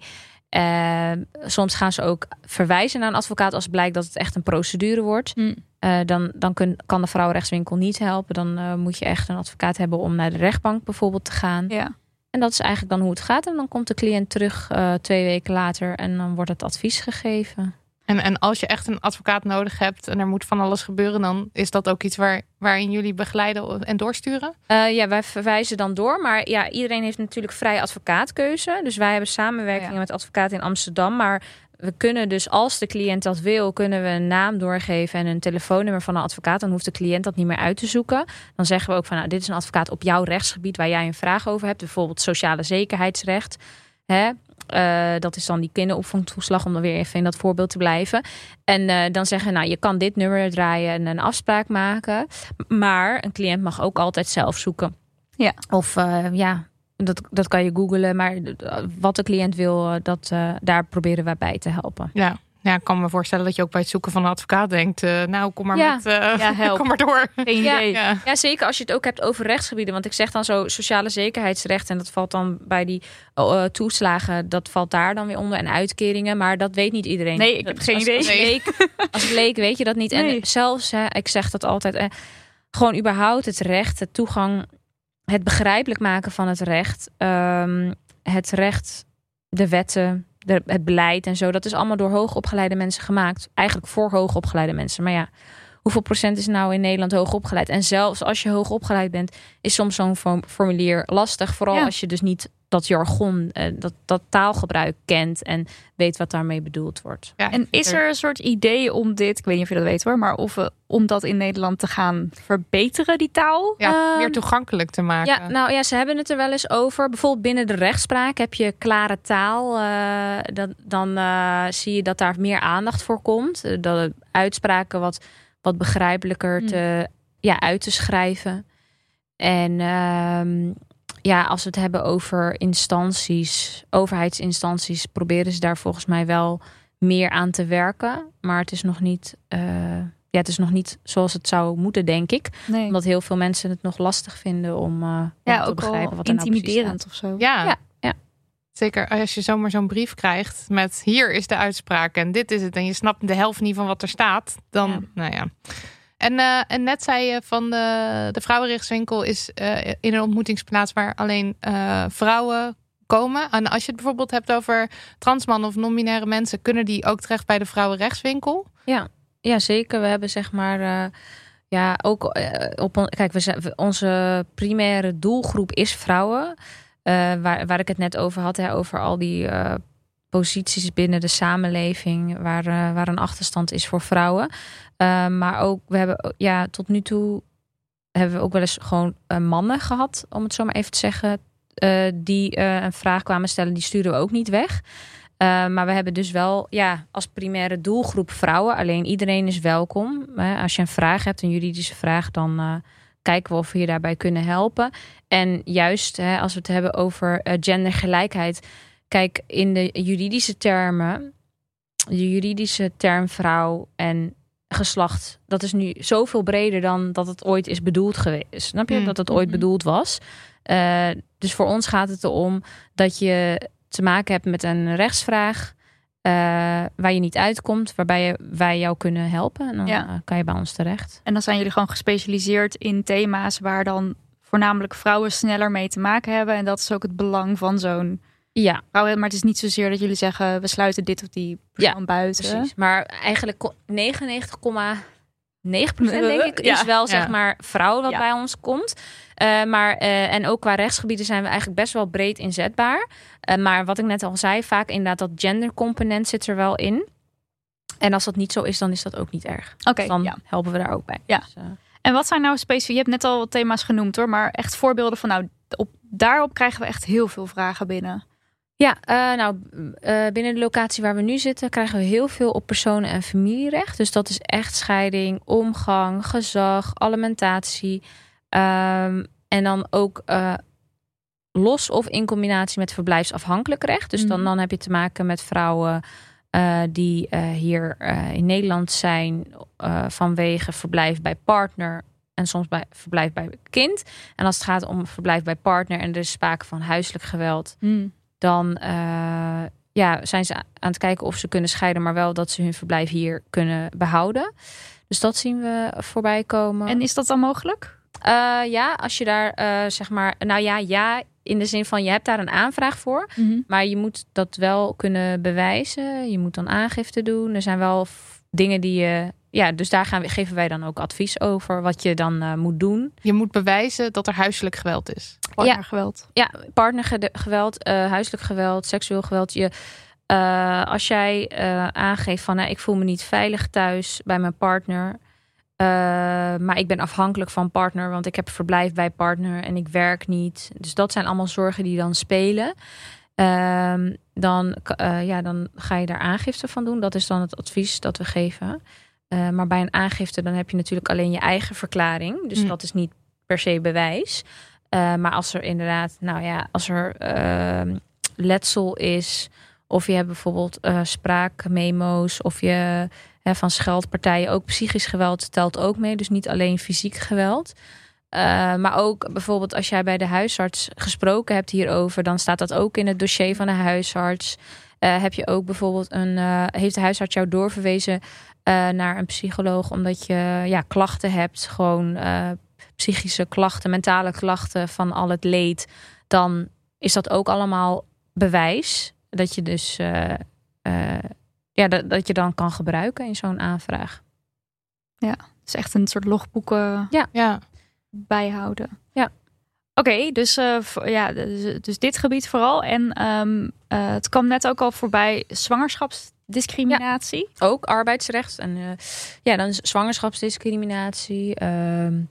Eh, soms gaan ze ook verwijzen naar een advocaat als blijkt dat het echt een procedure wordt. Hm. Eh, dan dan kun, kan de vrouwenrechtswinkel niet helpen. Dan eh, moet je echt een advocaat hebben om naar de rechtbank bijvoorbeeld te gaan. Ja. En dat is eigenlijk dan hoe het gaat. En dan komt de cliënt terug eh, twee weken later en dan wordt het advies gegeven. En, en als je echt een advocaat nodig hebt en er moet van alles gebeuren, dan is dat ook iets waar, waarin jullie begeleiden en doorsturen? Eh, ja, wij verwijzen dan door. Maar ja, iedereen heeft natuurlijk vrije advocaatkeuze. Dus wij hebben samenwerkingen Ja. met advocaten in Amsterdam. Maar we kunnen dus, als de cliënt dat wil, kunnen we een naam doorgeven en een telefoonnummer van een advocaat. Dan hoeft de cliënt dat niet meer uit te zoeken. Dan zeggen we ook van, nou, dit is een advocaat op jouw rechtsgebied waar jij een vraag over hebt. Bijvoorbeeld sociale zekerheidsrecht. Hè? Eh, dat is dan die kinderopvangtoeslag, om dan weer even in dat voorbeeld te blijven. En eh, dan zeggen, nou, je kan dit nummer draaien en een afspraak maken. Maar een cliënt mag ook altijd zelf zoeken. Ja. Of eh, ja, dat, dat kan je googlen. Maar wat de cliënt wil, dat, daar proberen wij bij te helpen. Ja. Ja, ik kan me voorstellen dat je ook bij het zoeken van een advocaat denkt, eh, nou kom maar Ja. met, eh, Ja, help. kom maar door. Geen Ja. idee. Ja. Ja, zeker als je het ook hebt over rechtsgebieden. Want ik zeg dan zo sociale zekerheidsrecht. En dat valt dan bij die eh, toeslagen. Dat valt daar dan weer onder. En uitkeringen. Maar dat weet niet iedereen. Nee, ik heb geen als, idee. Als Nee. leek, als leek weet je dat niet. Nee. En zelfs, hè, ik zeg dat altijd. eh, gewoon überhaupt het recht, het toegang. Het begrijpelijk maken van het recht. ehm, het recht, de wetten, de, het beleid en zo. Dat is allemaal door hoogopgeleide mensen gemaakt. Eigenlijk voor hoogopgeleide mensen. Maar ja, hoeveel procent is nou in Nederland hoogopgeleid? En zelfs als je hoogopgeleid bent, is soms zo'n form- formulier lastig. Vooral Ja. als je dus niet dat jargon, eh, dat, dat taalgebruik kent en weet wat daarmee bedoeld wordt. Ja, En is er een soort idee om dit, ik weet niet of je dat weet hoor, maar of we, om dat in Nederland te gaan verbeteren, die taal? ja, Ehm, meer toegankelijk te maken? Ja, nou ja, ze hebben het er wel eens over. Bijvoorbeeld binnen de rechtspraak heb je klare taal. eh, dan dan eh, zie je dat daar meer aandacht voor komt. Dat de uitspraken wat, wat begrijpelijker Hmm. te, ja, uit te schrijven. En ehm, ja, als we het hebben over instanties, overheidsinstanties, proberen ze daar volgens mij wel meer aan te werken. Maar het is nog niet. eh, ja, het is nog niet zoals het zou moeten, denk ik Nee. omdat heel veel mensen het nog lastig vinden om, eh, om ja, te ook begrijpen wat er nou intimiderend of zo. Ja. Ja, ja. Zeker als je zomaar zo'n brief krijgt met hier is de uitspraak en dit is het. En je snapt de helft niet van wat er staat. Dan, Ja. nou ja. En, eh, en net zei je van de, de vrouwenrechtswinkel is eh, in een ontmoetingsplaats waar alleen eh, vrouwen komen. En als je het bijvoorbeeld hebt over transmannen of non-binaire mensen, kunnen die ook terecht bij de vrouwenrechtswinkel? Ja, zeker. We hebben zeg maar. Ja, ook op kijk, we zijn, onze primaire doelgroep is vrouwen. Waar, waar ik het net over had, hè, over al die posities binnen de samenleving waar, eh, waar een achterstand is voor vrouwen. Eh, maar ook, we hebben ja, tot nu toe hebben we ook wel eens gewoon eh, mannen gehad, om het zo maar even te zeggen, die een vraag kwamen stellen, die sturen we ook niet weg. Maar we hebben dus wel ja, als primaire doelgroep vrouwen. Alleen iedereen is welkom. Hè. Als je een vraag hebt, een juridische vraag, dan kijken we of we je daarbij kunnen helpen. En juist hè, als we het hebben over gendergelijkheid. Kijk, in de juridische termen, de juridische term vrouw en geslacht, dat is nu zoveel breder dan dat het ooit is bedoeld geweest. Snap je? Mm. Dat het ooit Mhm. bedoeld was. Eh, dus voor ons gaat het erom dat je te maken hebt met een rechtsvraag eh, waar je niet uitkomt, waarbij je, wij jou kunnen helpen. En dan Ja. eh, kan je bij ons terecht. En dan zijn jullie gewoon gespecialiseerd in thema's waar dan voornamelijk vrouwen sneller mee te maken hebben. En dat is ook het belang van zo'n Ja. Maar het is niet zozeer dat jullie zeggen, we sluiten dit of die persoon buiten. precies. Maar eigenlijk ko- 99,9% denk ik Ja, is wel zeg ja. maar vrouw wat Ja. bij ons komt. Eh, maar, eh, en ook qua rechtsgebieden zijn we eigenlijk best wel breed inzetbaar. Eh, maar wat ik net al zei, vaak inderdaad dat gendercomponent zit er wel in. En als dat niet zo is, dan is dat ook niet erg. Oké, Dus dan ja. helpen we daar ook bij. Ja. Dus, En wat zijn nou specifiek? Je hebt net al wat thema's genoemd hoor, maar echt voorbeelden van nou, op, daarop krijgen we echt heel veel vragen binnen. Ja, eh, nou, eh, binnen de locatie waar we nu zitten krijgen we heel veel op personen- en familierecht. Dus dat is echtscheiding, omgang, gezag, alimentatie. Ehm, en dan ook eh, los of in combinatie met verblijfsafhankelijk recht. Dus dan, Mhm. dan heb je te maken met vrouwen die hier in Nederland zijn vanwege verblijf bij partner en soms bij verblijf bij kind. En als het gaat om verblijf bij partner en er is sprake van huiselijk geweld, dan eh, ja, zijn ze aan het kijken of ze kunnen scheiden, maar wel dat ze hun verblijf hier kunnen behouden. Dus dat zien we voorbij komen. En is dat dan mogelijk? Eh, ja, als je daar eh, zeg maar, nou ja, ja, in de zin van je hebt daar een aanvraag voor, maar je moet dat wel kunnen bewijzen. Je moet dan aangifte doen. Er zijn wel dingen die je, ja, dus daar gaan we, geven wij dan ook advies over wat je dan eh, moet doen. Je moet bewijzen dat er huiselijk geweld is. Partnergeweld. Ja, partnergeweld, eh, huiselijk geweld, seksueel geweld. Je, eh, als jij eh, aangeeft van nou, ik voel me niet veilig thuis bij mijn partner. eh, maar ik ben afhankelijk van partner, want ik heb verblijf bij partner en ik werk niet. Dus dat zijn allemaal zorgen die dan spelen. Ehm, dan, eh, ja, dan ga je daar aangifte van doen. Dat is dan het advies dat we geven. Eh, maar bij een aangifte dan heb je natuurlijk alleen je eigen verklaring. Dus Hm. dat is niet per se bewijs. Uh, maar als er inderdaad, nou ja, als er uh, letsel is, of je hebt bijvoorbeeld uh, spraakmemo's, of je hè, van scheldpartijen ook psychisch geweld telt ook mee, dus niet alleen fysiek geweld. Maar ook bijvoorbeeld als jij bij de huisarts gesproken hebt hierover, dan staat dat ook in het dossier van de huisarts. Uh, heb je ook bijvoorbeeld een, heeft de huisarts jou doorverwezen naar een psycholoog omdat je ja, klachten hebt, gewoon psychische klachten, mentale klachten van al het leed, dan is dat ook allemaal bewijs dat je dus uh, uh, ja, dat, dat je dan kan gebruiken in zo'n aanvraag. Ja, het is echt een soort logboeken ja. Ja. bijhouden. Ja. Oké, okay, dus, uh, ja, dus, dus, dit gebied vooral. En um, het kwam net ook al voorbij Ja, ook arbeidsrecht. En ja, dan is zwangerschapsdiscriminatie. Um,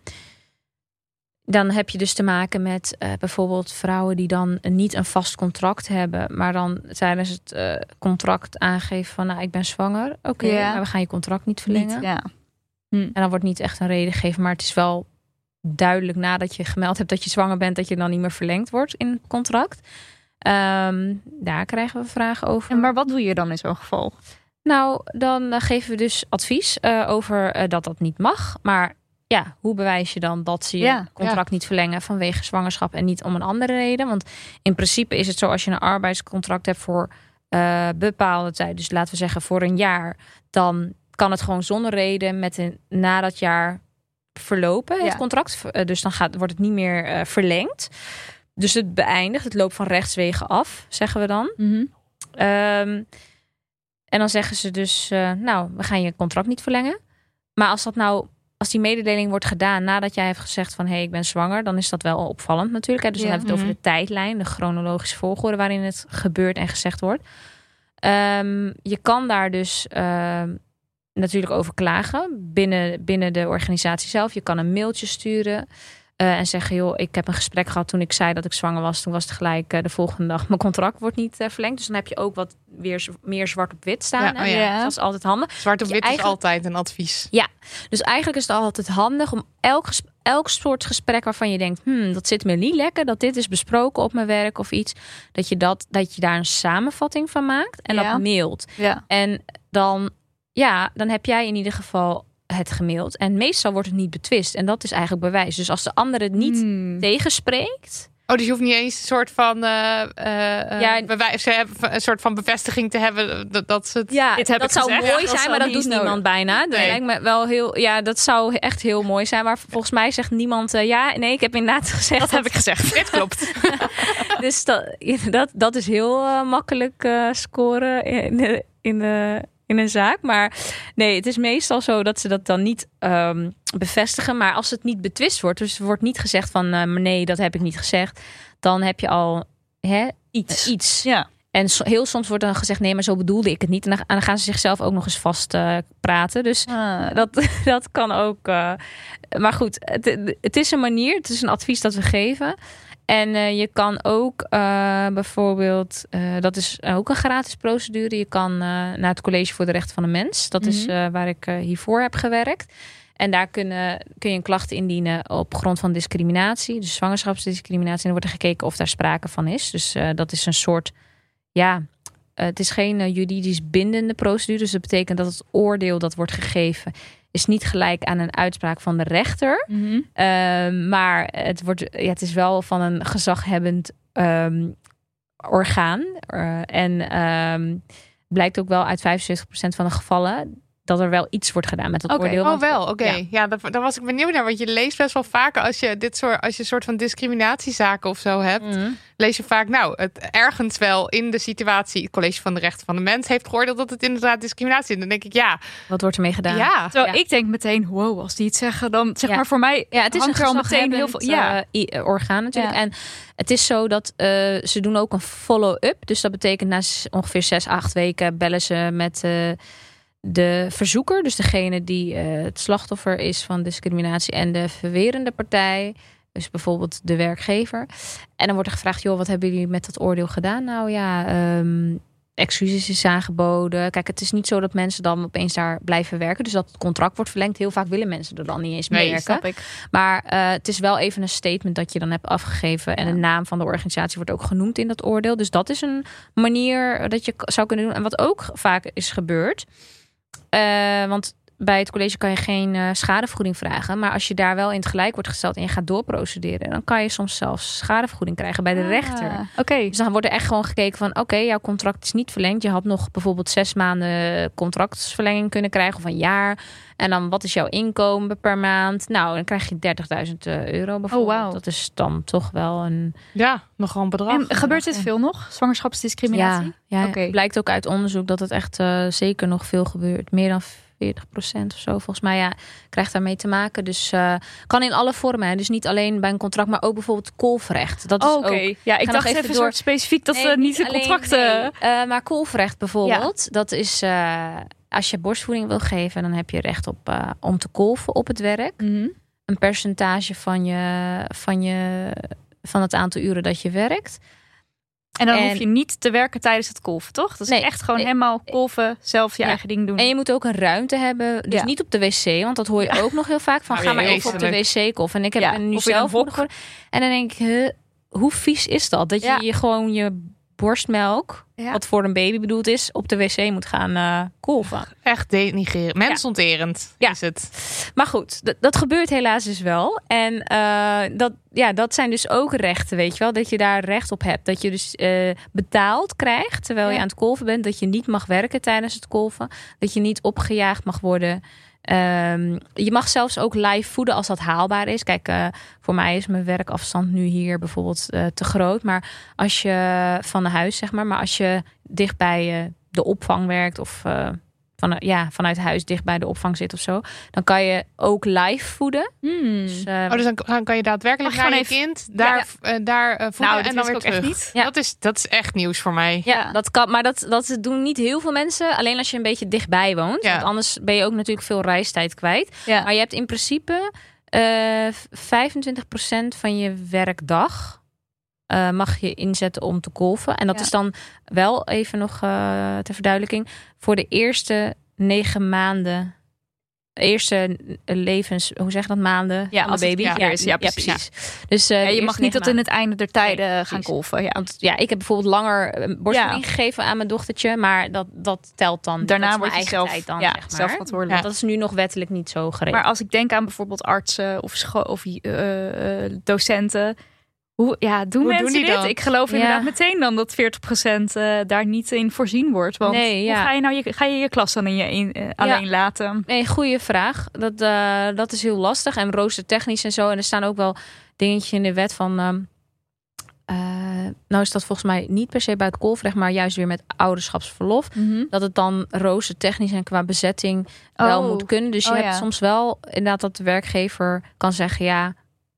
dan heb je dus te maken met uh, bijvoorbeeld vrouwen die dan niet een vast contract hebben, maar dan tijdens het uh, contract aangeven van nou ik ben zwanger. Oké, okay, ja. maar we gaan je contract niet verlengen. Niet, ja. hm. En dan wordt niet echt een reden gegeven, maar het is wel duidelijk nadat je gemeld hebt dat je zwanger bent, dat je dan niet meer verlengd wordt in het contract. Um, daar krijgen we vragen over. En maar wat doe je dan in zo'n geval? Nou, dan uh, geven we dus advies uh, over uh, dat dat niet mag. Maar ja, hoe bewijs je dan dat ze je Ja, contract niet verlengen vanwege zwangerschap en niet om een andere reden? Want in principe is het zo als je een arbeidscontract hebt voor uh, bepaalde tijd, dus laten we zeggen voor een jaar, dan kan het gewoon zonder reden met een na dat jaar verlopen, het Ja. contract. Dus dan gaat, wordt het niet meer uh, verlengd. Dus het beëindigt, het loopt van rechtswegen af, zeggen we dan. Mhm. Um, en dan zeggen ze dus, uh, nou, we gaan je contract niet verlengen. Maar als dat nou, als die mededeling wordt gedaan nadat jij hebt gezegd van hé, hey, ik ben zwanger, dan is dat wel opvallend natuurlijk. Hè? Dus dan Ja. hebben we het over de tijdlijn, de chronologische volgorde waarin het gebeurt en gezegd wordt. Ehm, je kan daar dus ehm, natuurlijk over klagen binnen, binnen de organisatie zelf. Je kan een mailtje sturen. Eh, en zeggen, joh, ik heb een gesprek gehad toen ik zei dat ik zwanger was. Toen was het gelijk eh, de volgende dag, mijn contract wordt niet eh, verlengd. Dus dan heb je ook wat weer meer zwart op wit staan. Ja, oh ja. Dat is altijd handig. Zwart op wit is eigenlijk- altijd een advies. Dus eigenlijk is het altijd handig om elk, elk soort gesprek waarvan je denkt, hmm, dat zit me niet lekker, dat dit is besproken op mijn werk of iets, dat je, dat, dat je daar een samenvatting van maakt en Ja. dat mailt. Ja. En dan, ja, dan heb jij in ieder geval het gemaild. En meestal wordt het niet betwist. En dat is eigenlijk bewijs. Dus als de ander het niet Hmm. tegenspreekt, Oh, dus je hoeft niet eens een soort van, Ja. ja, bewijs, ze hebben een soort van bevestiging te hebben dat, dat ze het. Ja, Dit dat zou gezegd. mooi zijn, maar dat doet niemand nodig. bijna. Dat Nee. lijkt me wel heel, ja, dat zou echt heel mooi zijn. Maar volgens mij zegt niemand, ja, nee, ik heb inderdaad gezegd. Dat heb ik gezegd. Dit klopt. Dus dat, dat, dat is heel makkelijk scoren in, de, in, de, in een zaak. Maar nee, het is meestal zo dat ze dat dan niet ehm, bevestigen. Maar als het niet betwist wordt, dus er wordt niet gezegd van eh, nee, dat heb ik niet gezegd. Dan heb je al hè, Iets. iets. Ja. En so- heel soms wordt dan gezegd nee, maar zo bedoelde ik het niet. En dan, en dan gaan ze zichzelf ook nog eens vast eh, praten. Dus Ah, dat, dat kan ook. eh, maar goed, het, het is een manier. Het is een advies dat we geven. En eh, je kan ook eh, bijvoorbeeld, eh, dat is ook een gratis procedure. Je kan naar het College voor de Rechten van de Mens. Dat is Mhm. waar ik hiervoor heb gewerkt. En daar kunnen, kun je een klacht indienen op grond van discriminatie. Dus zwangerschapsdiscriminatie. En dan wordt er gekeken of daar sprake van is. Dus dat is een soort, ja, het is geen juridisch bindende procedure. Dus dat betekent dat het oordeel dat wordt gegeven... is niet gelijk aan een uitspraak van de rechter. mhm. Ehm, maar het, wordt, ja, het is wel van een gezaghebbend ehm, orgaan. En ehm, blijkt ook wel uit 75% van de gevallen... dat er wel iets wordt gedaan met het Oké. oordeel. Oh, wel. Oké. Ja. Ja, daar, daar was ik benieuwd naar. Want je leest best wel vaker als je dit soort, als je een soort van discriminatiezaken of zo hebt. Mhm. lees je vaak, nou, het ergens wel in de situatie, het College van de Rechten van de Mens heeft geoordeeld dat het inderdaad discriminatie is. Dan denk ik, ja, Wat wordt ermee gedaan? ja. Terwijl Ja. ik denk meteen, wow, als die het zeggen, dan zeg Ja. maar voor mij Ja, het is een al meteen heel veel. Ja, eh, eh, orgaan natuurlijk. Ja. En het is zo dat eh, ze doen ook een follow-up. Dus dat betekent na ongeveer zes, acht weken bellen ze met eh, de verzoeker. Dus degene die eh, het slachtoffer is van discriminatie en de verwerende partij. Dus bijvoorbeeld de werkgever. En dan wordt er gevraagd, joh, wat hebben jullie met dat oordeel gedaan? Nou ja, ehm, excuses is aangeboden. Kijk, het is niet zo dat mensen dan opeens daar blijven werken. Dus dat het contract wordt verlengd. Heel vaak willen mensen er dan niet eens mee werken. Maar eh, het is wel even een statement dat je dan hebt afgegeven. En Ja. de naam van de organisatie wordt ook genoemd in dat oordeel. Dus dat is een manier dat je zou kunnen doen. En wat ook vaak is gebeurd. Eh, want bij het college kan je geen eh, schadevergoeding vragen. Maar als je daar wel in het gelijk wordt gesteld en je gaat doorprocederen, dan kan je soms zelfs schadevergoeding krijgen bij de rechter. Ah, Oké. Dus dan wordt er echt gewoon gekeken van... oké, jouw contract is niet verlengd. Je had nog bijvoorbeeld zes maanden contractverlenging kunnen krijgen... of een jaar. En dan, wat is jouw inkomen per maand? Nou, dan krijg je 30.000 euro bijvoorbeeld. wauw. Dat is dan toch wel een... Ja, nogal een bedrag. En gebeurt dit veel nog? Zwangerschapsdiscriminatie? Ja, ja Oké. blijkt ook uit onderzoek dat het echt eh, zeker nog veel gebeurt. Meer dan 40 of zo. Volgens mij ja, krijgt daarmee te maken. Dus eh, kan in alle vormen. hè. Dus niet alleen bij een contract, maar ook bijvoorbeeld kolfrecht. Dat is Oh, Oké. Ja, ik dacht even even, door- specifiek dat Nee, ze niet de contracten... nee. Eh, maar kolfrecht bijvoorbeeld, dat is eh, als je borstvoeding wil geven, dan heb je recht op om te kolven op het werk. Mhm. Een percentage van je, van je van het aantal uren dat je werkt. En dan En- hoef je niet te werken tijdens het kolven, toch? Dat is Nee, echt gewoon nee. helemaal kolven, zelf je Ja. eigen ding doen. En je moet ook een ruimte hebben. Dus Ja. niet op de wc, want dat hoor je ook nog heel vaak. Van Oh, ga maar even op de wc kolven. En ik heb nu zelf. En dan denk ik, huh, hoe vies is dat? Dat je, Ja. je gewoon je borstmelk, Ja. wat voor een baby bedoeld is, op de wc moet gaan eh kolven. Echt denigrerend. Mensonterend Ja. is het. Maar goed, dat, gebeurt helaas dus wel. En eh, dat, ja, dat zijn dus ook rechten, weet je wel. Dat je daar recht op hebt. Dat je dus eh, betaald krijgt terwijl je aan het kolven bent. Dat je niet mag werken tijdens het kolven. Dat je niet opgejaagd mag worden. Ehm, je mag zelfs ook live voeden als dat haalbaar is. Kijk, eh, voor mij is mijn werkafstand nu hier bijvoorbeeld eh, te groot. Maar als je van huis, zeg maar. Maar als je dicht bij eh, de opvang werkt of... eh, van, ja, vanuit huis dicht bij de opvang zit of zo, dan kan je ook live voeden. Hmm. Dus, eh, Oh, dus dan, dan kan je daadwerkelijk naar je gewoon kind daar, eh, daar eh, voeden Nou, en dat dan weer ik ook echt terug. niet. Ja. Dat, is, dat is echt nieuws voor mij. ja, dat kan, maar dat, dat doen niet heel veel mensen. Alleen als je een beetje dichtbij woont. Ja. Want anders ben je ook natuurlijk veel reistijd kwijt. Ja. Maar je hebt in principe eh 25% van je werkdag eh, mag je inzetten om te golfen. En dat Ja. is dan wel even nog eh, ter verduidelijking voor de eerste negen maanden. Eerste levens, hoe zeg je dat, maanden Ja, als de het baby. is. Ja, precies. Dus eh, je mag niet tot in het einde der tijden Nee, gaan golven. Ja. Want ja, ik heb bijvoorbeeld langer borstvoeding gegeven aan mijn dochtertje, maar dat, dat telt dan. Daarna dat is word je zelf, dan, ja, zeg maar. zelf verantwoordelijk. Dat is nu nog wettelijk niet zo geregeld. Maar als ik denk aan bijvoorbeeld artsen of, of docenten. Hoe ja, doen Hoe mensen doen dit? dat? Ik geloof Ja. inderdaad meteen dan dat 40% eh daar niet in voorzien wordt. Want Nee, hoe ja. ga je nou je, ga je, je klas dan in je in, eh, alleen laten? Nee, goede vraag. Dat, eh, dat is heel lastig. En roostertechnisch en zo. En er staan ook wel dingetjes in de wet van. ehm, eh, nou is dat volgens mij niet per se bij het golfrecht, maar juist weer met ouderschapsverlof. Dat het dan roostertechnisch en qua bezetting wel Oh. moet kunnen. Dus je Oh, hebt soms wel inderdaad dat de werkgever kan zeggen: ja,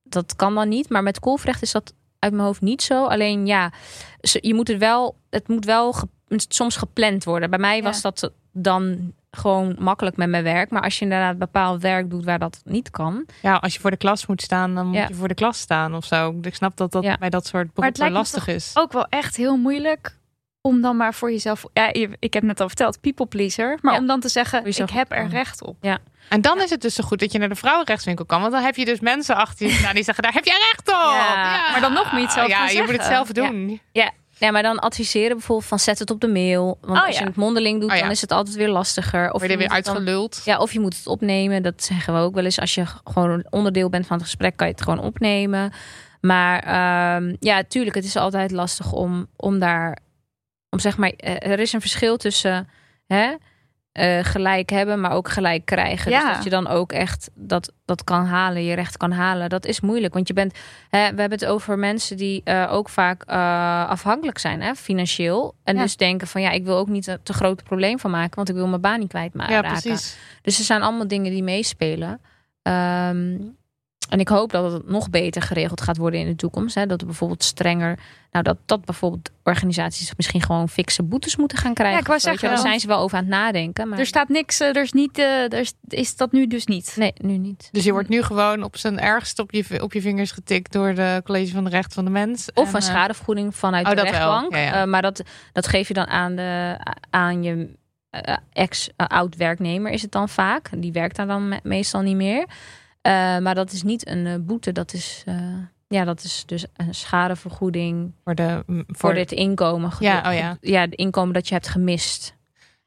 dat kan dan niet. Maar met golfrecht is dat uit mijn hoofd niet zo. Alleen ja, ze- je moet het wel, het moet wel ge- soms gepland worden. Bij mij Ja. was dat dan gewoon makkelijk met mijn werk. Maar als je inderdaad bepaald werk doet waar dat niet kan. Ja, als je voor de klas moet staan, dan moet Ja. je voor de klas staan of zo. Ik snap dat dat Ja. bij dat soort beroepen lastig is. Ook wel echt heel moeilijk om dan maar voor jezelf. Ja, ik heb net al verteld, people pleaser. Maar Ja. om dan te zeggen, ik heb er recht op. En dan is het dus zo goed dat je naar de vrouwenrechtswinkel kan. Want dan heb je dus mensen achter je staan die zeggen, daar heb je recht op. Ja, maar dan nog je het zelf Ja, je moet het zelf doen. Ja, maar dan adviseren bijvoorbeeld van zet het op de mail. Want Oh, als je het mondeling doet, Oh, ja. dan is het altijd weer lastiger. Of je er weer dan- uitgeluld. Ja, of je moet het opnemen. Dat zeggen we ook wel eens. Als je gewoon onderdeel bent van het gesprek, kan je het gewoon opnemen. Maar ehm, ja, tuurlijk, het is altijd lastig om, om daar... Om zeg maar, eh, er is een verschil tussen hè, eh, gelijk hebben, maar ook gelijk krijgen. Ja. Dus dat je dan ook echt dat, dat kan halen, je recht kan halen. Dat is moeilijk, want je bent... Hè, we hebben het over mensen die eh, ook vaak eh, afhankelijk zijn, hè, financieel. En Ja. dus denken van, ja, ik wil ook niet een te groot probleem van maken, want ik wil mijn baan niet kwijt Ja, raken. precies. Dus er zijn allemaal dingen die meespelen. Ehm, en ik hoop dat het nog beter geregeld gaat worden in de toekomst. Hè? Dat er bijvoorbeeld strenger. Nou, dat, dat bijvoorbeeld organisaties misschien gewoon fikse boetes moeten gaan krijgen. Ja, ik wou weet je zeggen, Daar zijn ze wel over aan het nadenken. Maar Er staat niks, eh, er is niet, eh, er is, is dat nu dus niet. Nee, nu niet. Dus je wordt nu gewoon op zijn ergst op je, op je vingers getikt door de College van de Recht van de Mens. Of En, een eh, schadevergoeding vanuit oh, de rechtbank. Ja, ja. Eh, maar dat, dat geef je dan aan, de, aan je ex-oud-werknemer is het dan vaak. Die werkt daar dan me- meestal niet meer. Eh, maar dat is niet een eh, boete. Dat is, eh, ja, dat is dus een schadevergoeding voor de voor, voor dit inkomen. Ja, oh ja. ja, het inkomen dat je hebt gemist.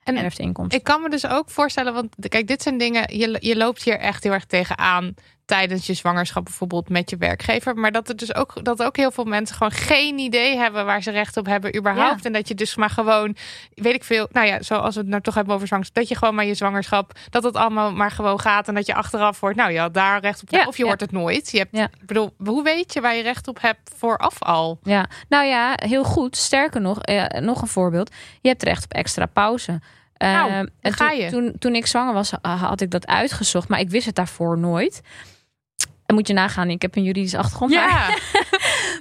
En Erfteninkomsten. Ik kan me dus ook voorstellen, want kijk, dit zijn dingen, je, je loopt hier echt heel erg tegenaan tijdens je zwangerschap bijvoorbeeld met je werkgever. Maar dat er dus ook, dat ook heel veel mensen gewoon geen idee hebben waar ze recht op hebben überhaupt. Ja. En dat je dus maar gewoon, weet ik veel, nou ja, zoals we het nou toch hebben over zwangerschap, dat je gewoon maar je zwangerschap, dat het allemaal maar gewoon gaat en dat je achteraf wordt, nou ja, daar recht op, Ja, of je ja. hoort het nooit. Je hebt, ik bedoel, hoe weet je waar je recht op hebt vooraf al? Ja, nou ja, heel goed. Sterker nog, eh, nog een voorbeeld. Je hebt recht op extra pauze. Nou, en daar ga toen, je. Toen, toen ik zwanger was, had ik dat uitgezocht, maar ik wist het daarvoor nooit. En moet je nagaan, ik heb een juridische achtergrond. Maar, Ja,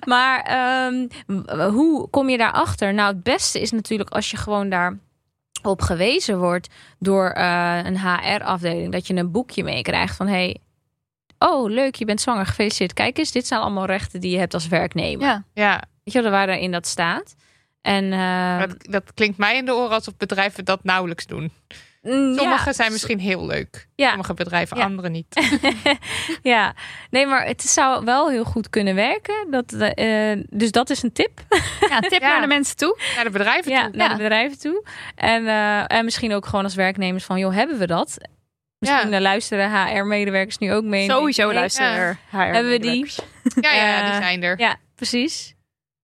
maar ehm, hoe kom je daarachter? Nou, het beste is natuurlijk als je gewoon daar op gewezen wordt door eh, een HR-afdeling. Dat je een boekje meekrijgt van... Hey, oh, leuk, je bent zwanger, gefeliciteerd. Kijk eens, dit zijn allemaal rechten die je hebt als werknemer. Ja. ja. Weet je wel, waar daarin dat staat? En eh, Dat, dat klinkt mij in de oren alsof bedrijven dat nauwelijks doen. Mm, Sommige ja, zijn misschien heel leuk. Ja. Sommige bedrijven, Ja. andere niet. ja, nee, maar het zou wel heel goed kunnen werken. Dat, eh, dus dat is een tip. Ja, tip naar de mensen toe. Naar de bedrijven toe. naar de bedrijven toe. En, eh, en misschien ook gewoon als werknemers van, joh, hebben we dat? Misschien Ja. eh, luisteren HR-medewerkers nu ook mee. Sowieso luisteren. Hebben we die? Ja, ja, die zijn er. Ja, precies.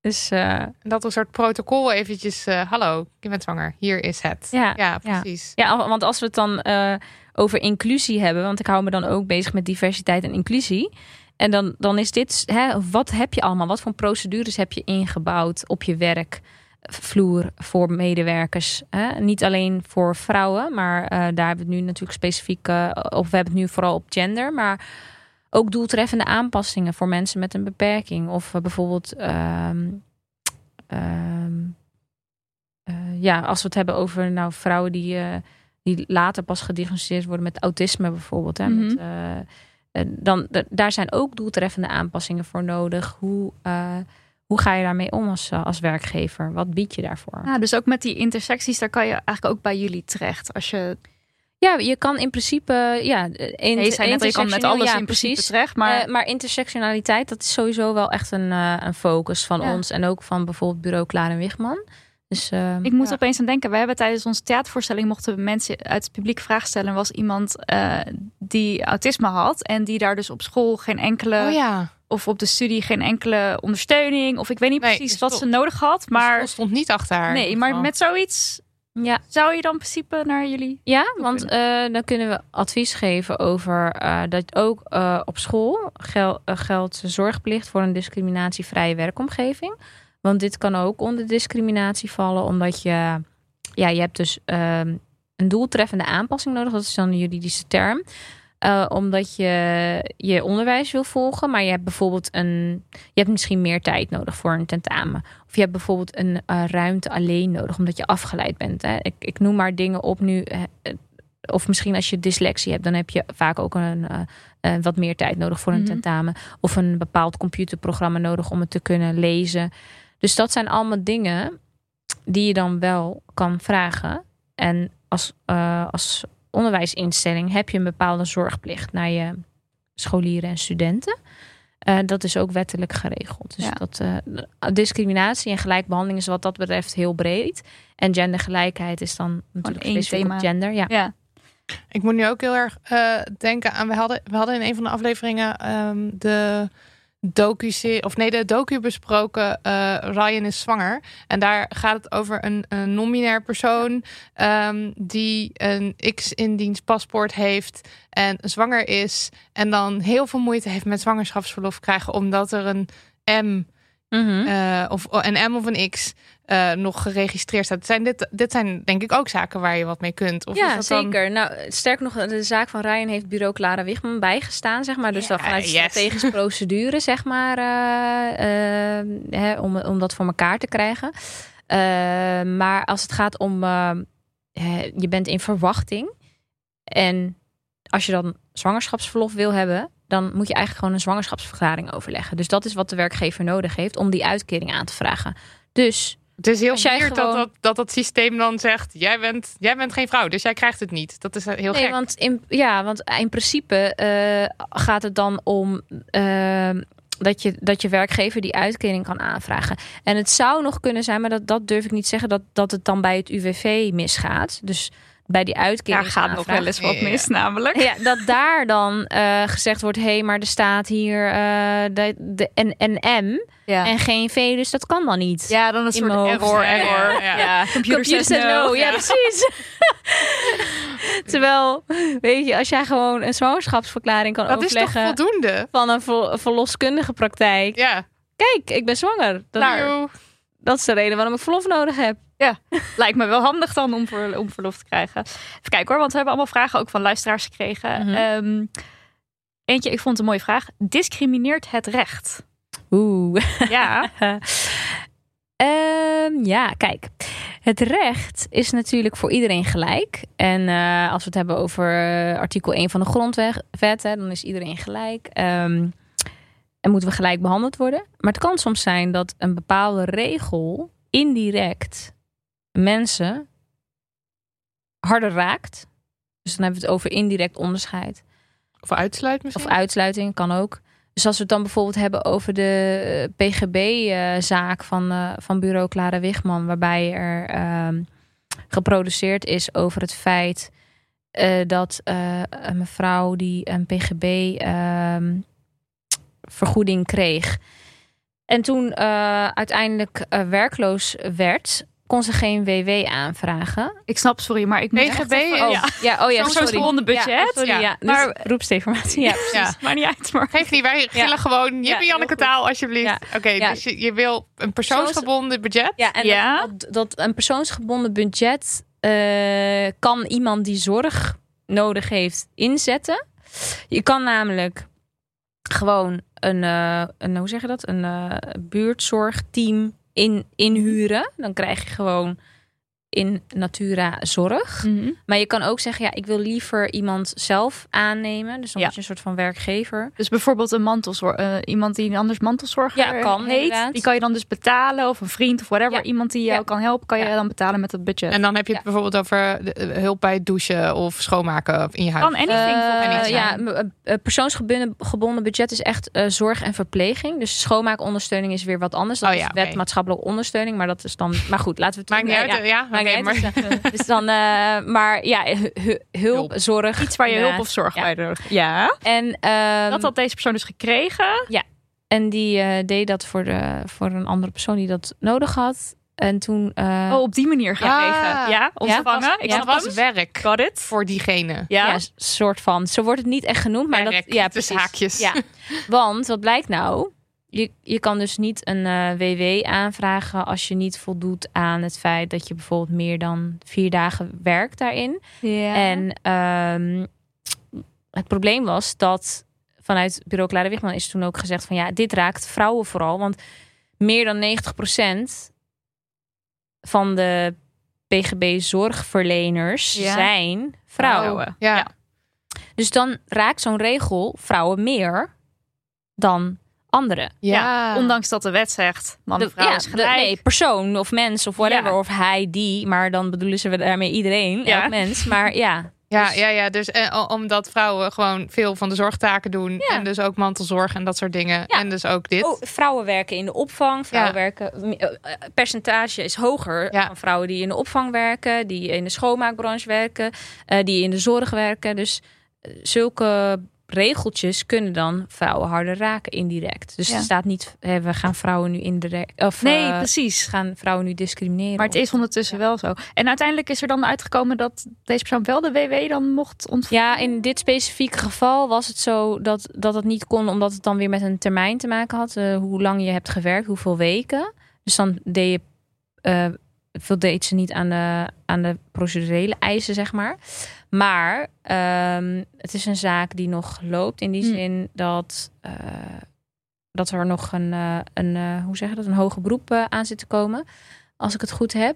Dus En dat een soort protocol eventjes... eh, hallo, je bent zwanger. Hier is het. Ja, ja precies. ja, want als we het dan eh, over inclusie hebben, want ik hou me dan ook bezig met diversiteit en inclusie. En dan, dan is dit, hè, wat heb je allemaal? Wat voor procedures heb je ingebouwd op je werk? vloer voor medewerkers. Hè? Niet alleen voor vrouwen, maar daar hebben we het nu natuurlijk specifiek uh, of we hebben het nu vooral op gender, maar ook doeltreffende aanpassingen voor mensen met een beperking. Of uh, bijvoorbeeld, um, um, ja, als we het hebben over nou, vrouwen die, die later pas gediagnosticeerd worden met autisme bijvoorbeeld. Hè, Mhm. met, dan, daar zijn ook doeltreffende aanpassingen voor nodig. Hoe, hoe ga je daarmee om als, als werkgever? Wat bied je daarvoor? Ja, dus ook met die intersecties, daar kan je eigenlijk ook bij jullie terecht. Als je ja, je kan in principe. Ja, in, je zei net, je kan met alles ja, in principe precies. terecht. Maar... Uh, maar intersectionaliteit, dat is sowieso wel echt een, uh, een focus van Ja. ons. En ook van bijvoorbeeld bureau Klaar en Wichman. Dus, uh, ik moet opeens aan denken. We hebben tijdens onze theatervoorstelling mochten mensen uit het publiek vragen stellen. Er was iemand uh, die autisme had en die daar dus op school geen enkele Oh ja. of op de studie geen enkele ondersteuning of ik weet niet Nee, precies wat ze nodig had. Maar Maar stond niet achter haar. nee, maar met zoiets ja. zou je dan in principe naar jullie Ja, want uh, dan kunnen we advies geven over uh, dat ook uh, op school gel geldt zorgplicht voor een discriminatievrije werkomgeving. Want dit kan ook onder discriminatie vallen, omdat je, ja, je hebt dus een doeltreffende aanpassing nodig. Dat is dan een juridische term. Uh, omdat je je onderwijs wil volgen, maar je hebt bijvoorbeeld een. Je hebt misschien meer tijd nodig voor een tentamen. Of je hebt bijvoorbeeld een uh, ruimte alleen nodig, omdat je afgeleid bent. Hè. Ik, ik noem maar dingen op nu. Uh, of misschien als je dyslexie hebt, dan heb je vaak ook een, wat meer tijd nodig voor een Mhm. tentamen. Of een bepaald computerprogramma nodig om het te kunnen lezen. Dus dat zijn allemaal dingen die je dan wel kan vragen. En als, als onderwijsinstelling heb je een bepaalde zorgplicht naar je scholieren en studenten. Uh, dat is ook wettelijk geregeld. Dus Ja. dat, uh, discriminatie en gelijkbehandeling is wat dat betreft heel breed. En gendergelijkheid is dan natuurlijk één thema. op gender. Ja. Ja. Ik moet nu ook heel erg eh, denken aan. We hadden, we hadden in een van de afleveringen ehm, de docu of nee, de docu besproken. eh, Ryan is zwanger. En daar gaat het over een, een non-binair persoon ehm, die een X in diens paspoort heeft en zwanger is. En dan heel veel moeite heeft met zwangerschapsverlof krijgen, omdat er een M Mhm. eh, of een M of een X eh, nog geregistreerd staat. Zijn dit, dit zijn denk ik ook zaken waar je wat mee kunt. Of ja, dat dan- zeker. Nou, sterker nog, de zaak van Ryan heeft bureau Clara Wichman bijgestaan, zeg maar. Dus Ja, dan vanuit yes. strategische procedure, zeg maar, eh, eh, hè, om, om dat voor elkaar te krijgen. Maar als het gaat om, je bent in verwachting en als je dan zwangerschapsverlof wil hebben, dan moet je eigenlijk gewoon een zwangerschapsverklaring overleggen. Dus dat is wat de werkgever nodig heeft om die uitkering aan te vragen. Dus Het is heel weird gewoon- dat, dat, dat dat systeem dan zegt... Jij bent, jij bent geen vrouw, dus jij krijgt het niet. Dat is eh, heel nee, gek. want in, ja, want in principe eh, gaat het dan om eh, dat, je, dat je werkgever die uitkering kan aanvragen. En het zou nog kunnen zijn, maar dat, dat durf ik niet zeggen, dat, dat het dan bij het UWV misgaat. Dus bij die uitkering. Daar gaat nog wel eens wat Ja. mis namelijk. Ja, dat daar dan eh, gezegd wordt: hé, hey, maar er staat hier eh, de, de, een, een M Ja. en geen V, dus dat kan dan niet. Ja, dan een soort error, Ja, ja, error. ja. Ja, computer, Computer says no. no. Ja, precies. Terwijl, weet je, als jij gewoon een zwangerschapsverklaring kan dat is toch voldoende? van een ver- verloskundige praktijk. Ja. Kijk, ik ben zwanger. Dat, Nou, dat is de reden waarom ik verlof nodig heb. Lijkt me wel handig dan om, ver, om verlof te krijgen. Even kijken hoor, want we hebben allemaal vragen ook van luisteraars gekregen. Mhm. Ehm, eentje, ik vond het een mooie vraag. Discrimineert het recht? Oeh. Ja, Ehm, ja, kijk. Het recht is natuurlijk voor iedereen gelijk. En eh, als we het hebben over eh, artikel 1 van de grondwet, hè, dan is iedereen gelijk. Ehm, en moeten we gelijk behandeld worden. Maar het kan soms zijn dat een bepaalde regel indirect mensen harder raakt. Dus dan hebben we het over indirect onderscheid. of uitsluit misschien? Of uitsluiting kan ook. Dus als we het dan bijvoorbeeld hebben over de PGB-zaak van, eh, van bureau Clara Wigman, waarbij er ehm, geproduceerd is over het feit eh, dat eh, een mevrouw die een PGB-vergoeding kreeg. En toen eh, uiteindelijk eh, werkloos werd, kon ze geen WW aanvragen. Ik snap, sorry, maar ik moet echt BGB even- Oh, ja. ja, oh ja, Zo'n budget. Ja, sorry, Ja. ja. Dus Maar- beroepsdeformatie. Ja, precies. Ja. Maakt niet uit, maar... Geef niet, wij gillen gewoon Ja, Jippie Janneke taal alsjeblieft. Ja. Oké, Ja. dus je, je wil een persoonsgebonden budget. Ja, en Ja. Dat, dat, dat een persoonsgebonden budget eh, kan iemand die zorg nodig heeft inzetten. Je kan namelijk gewoon een, eh, een hoe zeg je dat, een eh, buurtzorgteam in, inhuren. Dan krijg je gewoon in Natura zorg. Mhm. Maar je kan ook zeggen, ja, ik wil liever iemand zelf aannemen. Dus dan Ja. word je een soort van werkgever. Dus bijvoorbeeld een mantelzorg, eh, iemand die anders mantelzorger Ja, kan, heet, inderdaad. die kan je dan dus betalen of een vriend of whatever, Ja. iemand die jou Ja. kan helpen, kan je Ja. dan betalen met dat budget. En dan heb je het bijvoorbeeld over de- eh, hulp bij het douchen of schoonmaken in je huis. kan anything Eh, anything. ja, persoonsgebonden gebonden budget is echt eh, zorg en verpleging. Dus schoonmaakondersteuning is weer wat anders. Dat Oh is wet maatschappelijke ondersteuning. Maar dat is dan. Maar goed, laten we het Maakt niet uit. ja, Ja, ja niet maar. Dus, dus dan, eh, maar ja, hu- hu- hulp, Hulp. zorg. Iets waar je hulp of zorg Ja. bij nodig Ja. En, ehm, Dat had deze persoon dus gekregen. en die eh, deed dat voor, de, voor een andere persoon die dat nodig had. En toen. eh, oh, op die manier gekregen. Ah. ja, ontvangen. Ik Ja, was werk Got it. voor diegene. Ja. ja, soort van. Zo wordt het niet echt genoemd. Maar dat, ja, tussen precies. haakjes. Ja, want wat blijkt nou? Je, je kan dus niet een eh, WW aanvragen als je niet voldoet aan het feit dat je bijvoorbeeld meer dan vier dagen werkt daarin. Ja. En ehm, het probleem was dat vanuit bureau Clara Wichman is toen ook gezegd van ja, dit raakt vrouwen vooral. Want meer dan 90% van de PGB-zorgverleners Ja. zijn vrouwen. Vrouwen. Ja. Ja. Dus dan raakt zo'n regel vrouwen meer dan anderen. Ja, ondanks dat de wet zegt, man en De- vrouw ja, is de- gelijk. nee, persoon of mens of whatever. Ja. Of hij, die. Maar dan bedoelen ze daarmee iedereen, Ja. elk mens. Maar ja, Ja, ja, ja. Dus eh, omdat vrouwen gewoon veel van de zorgtaken doen. Ja. En dus ook mantelzorg en dat soort dingen. Ja. En dus ook dit. Oh, vrouwen werken in de opvang. Vrouwen Ja. werken. eh, eh, percentage is hoger Ja. van vrouwen die in de opvang werken, die in de schoonmaakbranche werken, eh, die in de zorg werken. Dus zulke regeltjes kunnen dan vrouwen harder raken indirect. Dus Ja. er staat niet, eh, we gaan vrouwen nu indirect. Of Nee, eh, precies. gaan vrouwen nu discrimineren. Maar het is ondertussen wel zo. En uiteindelijk is er dan uitgekomen dat deze persoon wel de WW dan mocht ontvangen. Ja, in dit specifieke geval was het zo dat, dat het niet kon, omdat het dan weer met een termijn te maken had. eh, hoe lang je hebt gewerkt, hoeveel weken. Dus dan deed je, eh voldeed ze niet aan de, aan de procedurele eisen, zeg maar. Maar ehm, het is een zaak die nog loopt in die Hmm. zin dat, eh, dat er nog een, eh, een eh, hoe zeg je dat, een hoger beroep aan zit te komen. Als ik het goed heb.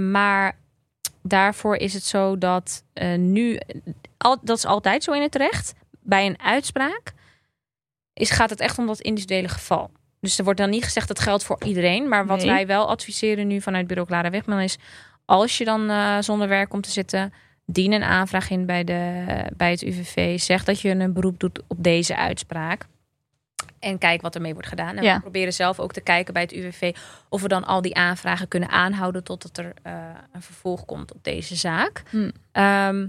Maar daarvoor is het zo dat nu, al, dat is altijd zo in het recht. Bij een uitspraak is, gaat het echt om dat individuele geval. Dus er wordt dan niet gezegd dat geldt voor iedereen. Maar wat Nee. wij wel adviseren nu vanuit bureau Clara Wegman is... als je dan zonder werk komt te zitten... dien een aanvraag in bij, de, bij het UWV. Zeg dat je een beroep doet op deze uitspraak. En kijk wat ermee wordt gedaan. En Ja. we proberen zelf ook te kijken bij het UWV... of we dan al die aanvragen kunnen aanhouden... totdat er eh, een vervolg komt op deze zaak. Hmm. Ehm,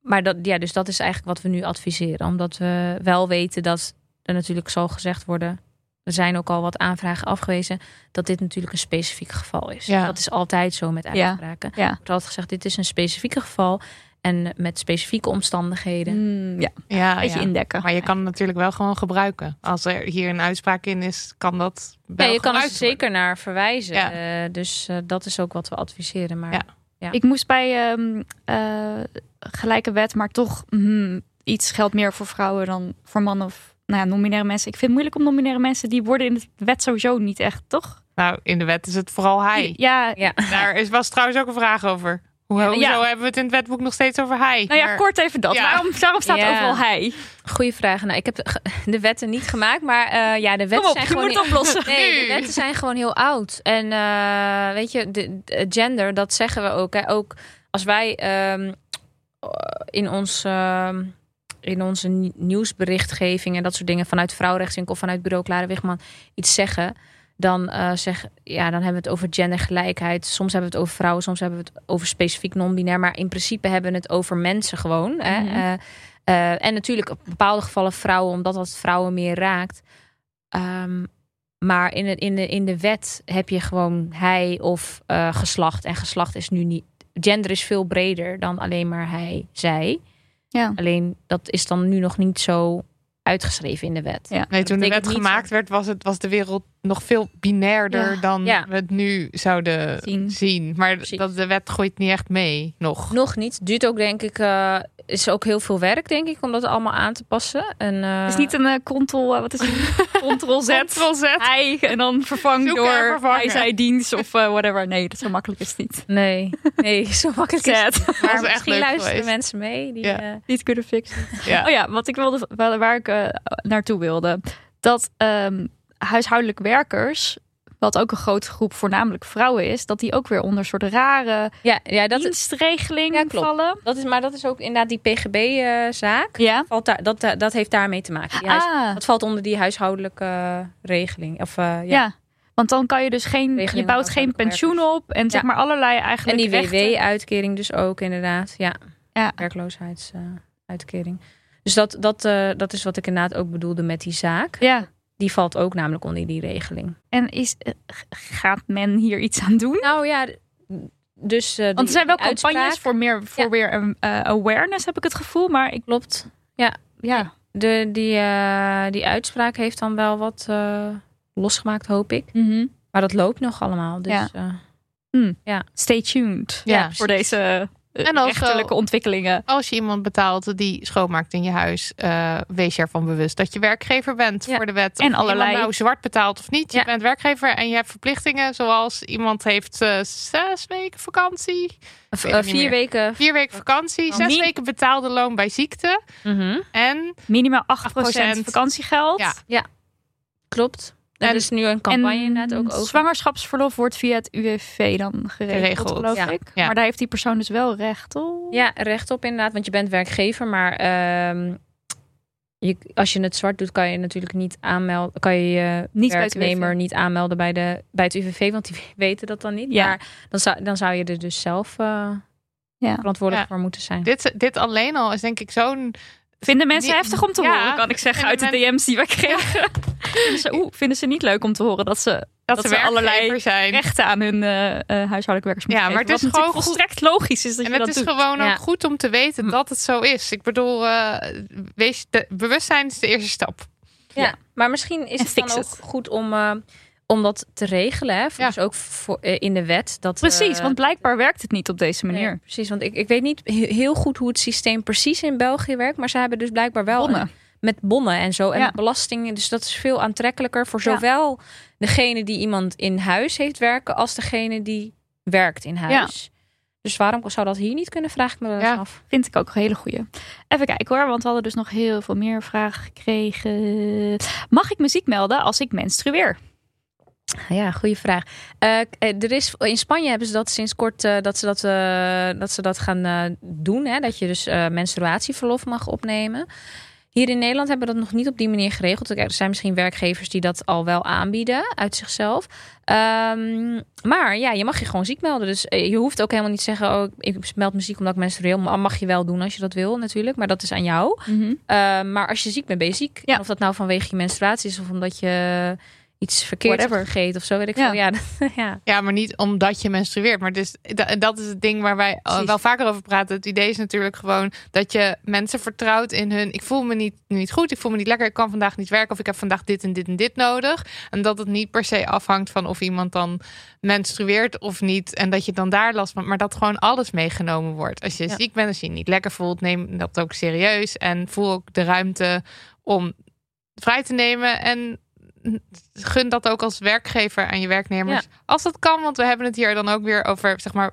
maar dat, ja, dus dat is eigenlijk wat we nu adviseren. Omdat we wel weten dat er natuurlijk zal gezegd worden... er zijn ook al wat aanvragen afgewezen... dat dit natuurlijk een specifiek geval is. Ja. Dat is altijd zo met Ja. uitspraken. Ja. Er had gezegd, dit is een specifieke geval... en met specifieke omstandigheden. Mm, ja, Ja, een beetje ja. indekken. Maar je kan het natuurlijk wel gewoon gebruiken. Als er hier een uitspraak in is, kan dat wel Ja, je kan er zeker naar verwijzen. Ja. Eh, dus eh, dat is ook wat we adviseren. Maar Ja. Ja. Ik moest bij ehm, eh, gelijke wet, maar toch mhm, iets geldt meer voor vrouwen dan voor mannen of nou ja, non-binaire mensen. Ik vind het moeilijk om non-binaire mensen, die worden in de wet sowieso niet echt, toch? Nou, in de wet is het vooral hij. Ja, Ja. Daar is, was trouwens ook een vraag over. Hoe, hoezo Ja. hebben we het in het wetboek nog steeds over hij? nou ja, Maar- kort even dat. Ja. Waarom, waarom staat Ja. overal hij? Goeie vraag. Nou, ik heb de, wetten niet gemaakt, maar eh, ja, de wetten Kom op, zijn je gewoon moet het oplossen. Nee, de wetten zijn gewoon heel oud. En eh, weet je, de, de gender, dat zeggen we ook. Hè. Ook als wij ehm, in, ons, ehm, in onze ni- nieuwsberichtgeving en dat soort dingen vanuit Vrouwrechtswinkel of vanuit Bureau Klare Wigman iets zeggen. Dan, eh, zeg, ja, dan hebben we het over gendergelijkheid. Soms hebben we het over vrouwen, soms hebben we het over specifiek non-binair. Maar in principe hebben we het over mensen gewoon. Hè? Mhm. Eh, eh, en natuurlijk op bepaalde gevallen vrouwen, omdat dat vrouwen meer raakt. Ehm, maar in de, in, de, in de wet heb je gewoon hij of geslacht. En geslacht is nu niet. Gender is veel breder dan alleen maar hij, zij. Ja. Alleen dat is dan nu nog niet zo uitgeschreven in de wet. Ja. Nee, toen de wet gemaakt werd, was, het, was de wereld nog veel binairder Ja. dan Ja. we het nu zouden Zien. zien. Maar Precies. dat de wet gooit niet echt mee nog. Nog niet. Duurt ook denk ik. eh, is ook heel veel werk denk ik om dat allemaal aan te passen. En, eh, is niet een eh, ctrl, eh, wat is het? Ctrl Z. Ctrl Z. Hij en dan vervang door hij, zij, dienst of whatever. Nee, dat zo makkelijk is het niet. Nee, nee, zo makkelijk is het. Maar echt misschien luisteren mensen mee. Die, Niet kunnen fixen. Ja. Oh ja, wat ik wilde, waar waar ik naartoe wilde. Dat ehm, huishoudelijk werkers, wat ook een grote groep voornamelijk vrouwen is, dat die ook weer onder soort rare ja, ja, dat, is, dienstregeling Ja, klopt. vallen. dat is, maar dat is ook inderdaad die PGB-zaak. Ja. valt daar, dat, eh, dat heeft daarmee te maken. Die huis- Ah, dat valt onder die huishoudelijke eh, regeling. Of, eh, ja. ja. Want dan kan je dus geen, je bouwt geen pensioen op en zeg maar allerlei En eigenlijk die rechten. WW-uitkering dus ook inderdaad. Ja, Ja. werkloosheidsuitkering. dus dat, dat, eh, dat is wat ik inderdaad ook bedoelde met die zaak. Ja. Die valt ook namelijk onder die regeling. En is, eh, gaat men hier iets aan doen? Nou ja, dus... eh, Want er zijn wel uitspraak- campagnes voor meer voor Ja. weer een eh, awareness, heb ik het gevoel. Maar ik, Klopt. ja. De, die, die uitspraak heeft dan wel wat losgemaakt, hoop ik. Mhm. Maar dat loopt nog allemaal. Dus, Ja. eh, Stay tuned Ja, voor deze En als, rechterlijke eh, ontwikkelingen. Als je iemand betaalt die schoonmaakt in je huis, eh, wees je ervan bewust dat je werkgever bent Ja. voor de wet. En Of allerlei- iemand nou zwart betaalt of niet. Je bent werkgever en je hebt verplichtingen, zoals iemand heeft eh, zes weken vakantie, eh, vier weken. vier weken vakantie, zes Niet- weken betaalde loon bij ziekte Mhm, en Minimaal 8%, 8% vakantiegeld. Ja. Klopt. Er En- is nu een campagne en inderdaad ook over. zwangerschapsverlof wordt via het UWV dan geregeld, Geregeld, geloof ja. ik. Ja. Maar daar heeft die persoon dus wel recht op. Ja, recht op inderdaad, want je bent werkgever, maar ehm, je, als je het zwart doet, kan je natuurlijk niet aanmelden, kan je je Niet werknemer niet aanmelden bij, de, bij het UWV, want die weten dat dan niet. Ja. Maar dan zou, dan zou je er dus zelf eh, Ja. verantwoordelijk Ja. voor moeten zijn. dit, dit alleen al is denk ik zo'n... Vinden mensen Die- heftig om te ja. horen, kan ik zeggen, uit de DM's die wij kregen. vinden, ze, oeh, vinden ze niet leuk om te horen dat ze, Dat, Dat ze ze allerlei zijn. rechten aan hun eh, eh, huishoudelijk werkers moeten Ja, maar het is gewoon goed- volstrekt logisch is dat En je het dat is doet. gewoon Ja. ook goed om te weten dat het zo is. Ik bedoel, eh, wees de, bewustzijn is de eerste stap. Ja, Ja. maar misschien is En het dan ook it. goed om, eh, om dat te regelen. Hè? Ja. Dus ook voor, eh, in de wet. Dat, Precies, eh, want blijkbaar werkt het niet op deze manier. Nee, precies, want ik, ik weet niet he- heel goed hoe het systeem precies in België werkt. Maar ze hebben dus blijkbaar wel Bonnen. een- met bonnen en zo. En Ja. belastingen. Dus dat is veel aantrekkelijker voor Ja. zowel degene die iemand in huis heeft werken. als degene die werkt in huis. Dus waarom zou dat hier niet kunnen, vraag ik me Ja. af. Vind ik ook een hele goeie. Even kijken hoor, want we hadden dus nog heel veel meer vragen gekregen. Mag ik muziek melden als ik menstrueer? Ja, goede vraag. Eh, eh, er is, in Spanje hebben ze dat sinds kort eh, dat, ze dat, dat ze dat gaan doen. Hè? Dat je dus menstruatieverlof mag opnemen. Hier in Nederland hebben we dat nog niet op die manier geregeld. Er zijn misschien werkgevers die dat al wel aanbieden uit zichzelf. Ehm, maar ja, je mag je gewoon ziek melden. Dus je hoeft ook helemaal niet te zeggen... oh, ik meld me ziek omdat ik menstrueel. Maar mag je wel doen als je dat wil natuurlijk. Maar dat is aan jou. Uh, maar als je ziek bent, ben je ziek. Ja. Of dat nou vanwege je menstruatie is of omdat je iets verkeerd gegeten of zo, weet ik Ja. veel. Ja, dat- ja. Ja, maar niet omdat je menstrueert. Maar dus, da- dat is het ding waar wij al Precies. wel vaker over praten. Het idee is natuurlijk gewoon dat je mensen vertrouwt in hun... ik voel me niet, niet goed, ik voel me niet lekker... ik kan vandaag niet werken of ik heb vandaag dit en dit en dit nodig. En dat het niet per se afhangt van of iemand dan menstrueert of niet. En dat je dan daar last van... maar dat gewoon alles meegenomen wordt. Als je Ja. ziek bent, als je je niet lekker voelt... neem dat ook serieus. En voel ook de ruimte om vrij te nemen... en gun dat ook als werkgever aan je werknemers. Als dat kan, want we hebben het hier dan ook weer over, zeg maar,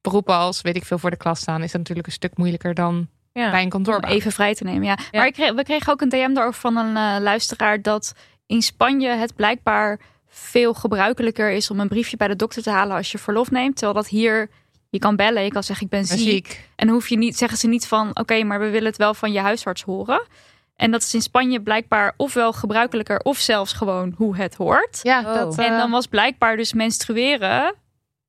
beroepen als, weet ik veel, voor de klas staan, is dat natuurlijk een stuk moeilijker dan Ja. bij een kantoor. Even vrij te nemen, ja. Maar ik kreeg, we kregen ook een DM daarover van een eh, luisteraar dat in Spanje het blijkbaar veel gebruikelijker is om een briefje bij de dokter te halen als je verlof neemt. Terwijl dat hier, je kan bellen, je kan zeggen ik ben ziek. ziek. En dan hoef je niet, zeggen ze niet van oké, maar we willen het wel van je huisarts horen. En dat is in Spanje blijkbaar ofwel gebruikelijker of zelfs gewoon hoe het hoort. Ja, Oh. dat, En eh, dan was blijkbaar dus menstrueren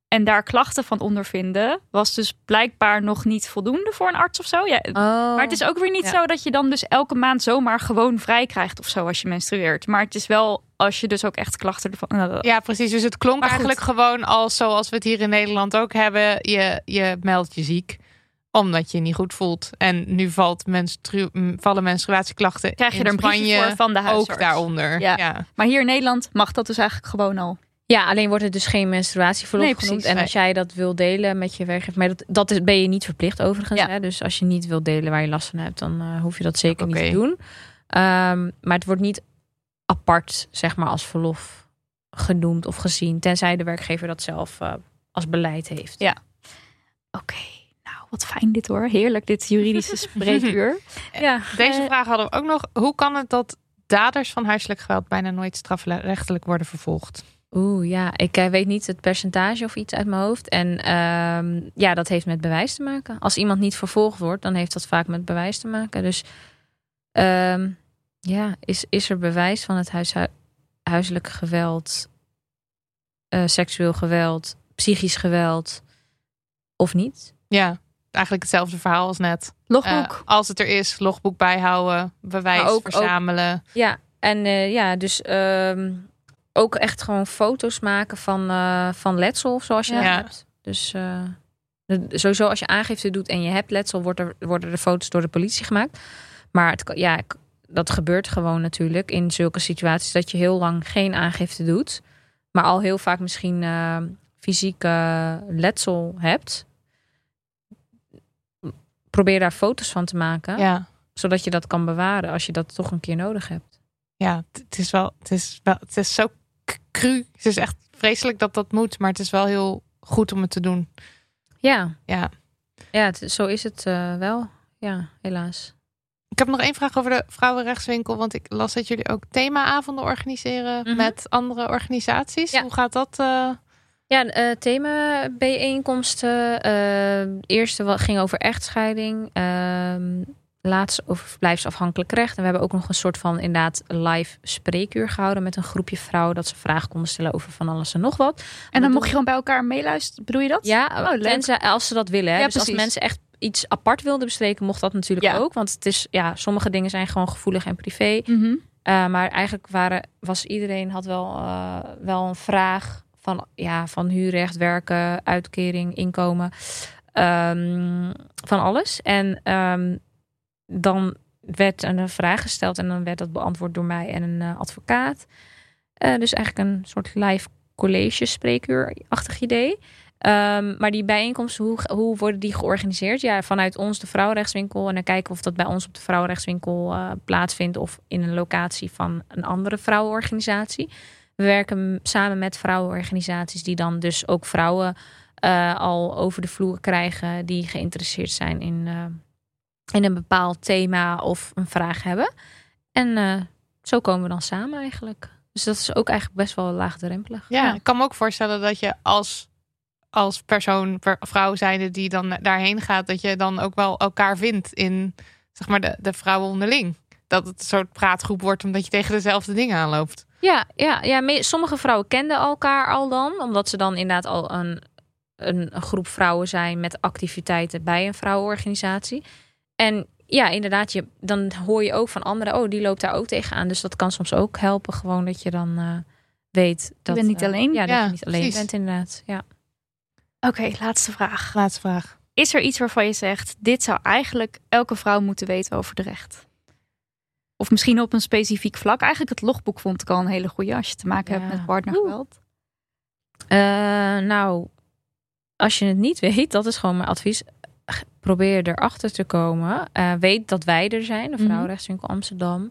en daar klachten van ondervinden, was dus blijkbaar nog niet voldoende voor een arts of zo. Ja, maar het is ook weer niet Ja. zo dat je dan dus elke maand zomaar gewoon vrij krijgt of zo als je menstrueert. Maar het is wel als je dus ook echt klachten ervan... nou, Ja, precies. Dus het klonk eigenlijk gewoon als zoals we het hier in Nederland ook hebben. Je, je meldt je ziek omdat je je niet goed voelt. En nu valt menstru vallen menstruatieklachten krijg je in er een Spanje voor van de huisarts. ook daaronder. Ja. Ja. Maar hier in Nederland mag dat dus eigenlijk gewoon al. Ja, alleen wordt het dus geen menstruatieverlof Nee, genoemd. En als jij dat wil delen met je werkgever, maar dat, dat is, ben je niet verplicht overigens. Ja. Hè? Dus als je niet wil delen waar je last van hebt, dan eh, hoef je dat zeker niet te doen. Ehm, maar het wordt niet apart, zeg maar, als verlof genoemd of gezien, tenzij de werkgever dat zelf eh, als beleid heeft. Ja. Oké, wat fijn dit hoor. Heerlijk dit juridische spreekuur. Ja, Deze eh, vraag hadden we ook nog. Hoe kan het dat daders van huiselijk geweld bijna nooit strafrechtelijk worden vervolgd? Oeh, ja. Ik eh, weet niet het percentage of iets uit mijn hoofd. En ehm, ja, dat heeft met bewijs te maken. Als iemand niet vervolgd wordt, dan heeft dat vaak met bewijs te maken. Dus ehm, ja, is, is er bewijs van het huishu- huiselijk geweld, eh, seksueel geweld, psychisch geweld of niet? Ja, eigenlijk hetzelfde verhaal als net. Logboek. Eh, als het er is, logboek bijhouden, bewijs Maar ook- ook- verzamelen. Ja, en eh, ja, dus ehm, ook echt gewoon foto's maken van, eh, van letsel zoals je Ja. hebt. Dus de- sowieso als je aangifte doet en je hebt letsel, wordt er, worden er foto's door de politie gemaakt. Maar het, ja, dat gebeurt gewoon natuurlijk in zulke situaties dat je heel lang geen aangifte doet. Maar al heel vaak misschien fysieke letsel hebt. Probeer daar foto's van te maken, Ja. zodat je dat kan bewaren als je dat toch een keer nodig hebt. ja, het- is wel, het is wel, het is zo cru. Het is echt vreselijk dat dat moet, maar het is wel heel goed om het te doen. Ja, Ja. ja het, zo is het eh, wel. Ja, helaas. Ik heb nog één vraag over de vrouwenrechtswinkel, want ik las dat jullie ook themaavonden organiseren Mhm. met andere organisaties. Ja. Hoe gaat dat? eh? Ja, eh thema bijeenkomsten. eh eerste ging over echtscheiding. ehm laatst over verblijfsafhankelijk recht. En we hebben ook nog een soort van inderdaad live spreekuur gehouden met een groepje vrouwen. Dat ze vragen konden stellen over van alles en nog wat. en dan mocht je gewoon bij elkaar meeluisteren. Bedoel je dat? Ja, Oh, tenzij- als ze dat willen. Hè. Ja, dus als mensen echt iets apart wilden bespreken, mocht dat natuurlijk Ja. ook. Want het is, ja, sommige dingen zijn gewoon gevoelig en privé. Mhm. Uh, maar eigenlijk waren, was iedereen had wel, uh, wel een vraag van, ja, van huurrecht, werken, uitkering, inkomen. Um, van alles. En um, dan werd een vraag gesteld en dan werd dat beantwoord door mij en een uh, advocaat. Uh, dus eigenlijk een soort live college spreekuur-achtig idee. Um, maar die bijeenkomsten, hoe, hoe worden die georganiseerd? Ja, vanuit ons de vrouwenrechtswinkel. En dan kijken of dat bij ons op de vrouwenrechtswinkel uh, plaatsvindt. Of in een locatie van een andere vrouwenorganisatie. We werken samen met vrouwenorganisaties die dan dus ook vrouwen uh, al over de vloer krijgen. Die geïnteresseerd zijn in, uh, in een bepaald thema of een vraag hebben. En uh, zo komen we dan samen eigenlijk. Dus dat is ook eigenlijk best wel laagdrempelig. Ja, ja. ik kan me ook voorstellen dat je als als persoon, per, vrouw zijnde die dan daarheen gaat, dat je dan ook wel elkaar vindt in zeg maar de, de vrouwen onderling. Dat het een soort praatgroep wordt omdat je tegen dezelfde dingen aanloopt. Ja, ja, ja me, sommige vrouwen kenden elkaar al dan, omdat ze dan inderdaad al een, een, groep vrouwen zijn met activiteiten bij een vrouwenorganisatie. En ja, inderdaad, je, dan hoor je ook van anderen, oh, die loopt daar ook tegenaan. Dus dat kan soms ook helpen, gewoon dat je dan uh, weet dat je bent niet uh, alleen. Ja, dat ja, je niet alleen precies. bent, inderdaad. Ja. Oké, okay, laatste vraag. Laatste vraag. Is er iets waarvan je zegt: dit zou eigenlijk elke vrouw moeten weten over de recht? Of misschien op een specifiek vlak. Eigenlijk het logboek vond ik al een hele goede als je te maken Ja. hebt met partnergeweld. Uh, nou, als je het niet weet, dat is gewoon mijn advies. Probeer erachter te komen. Uh, weet dat wij er zijn, de Vrouwenrechtswinkel Amsterdam.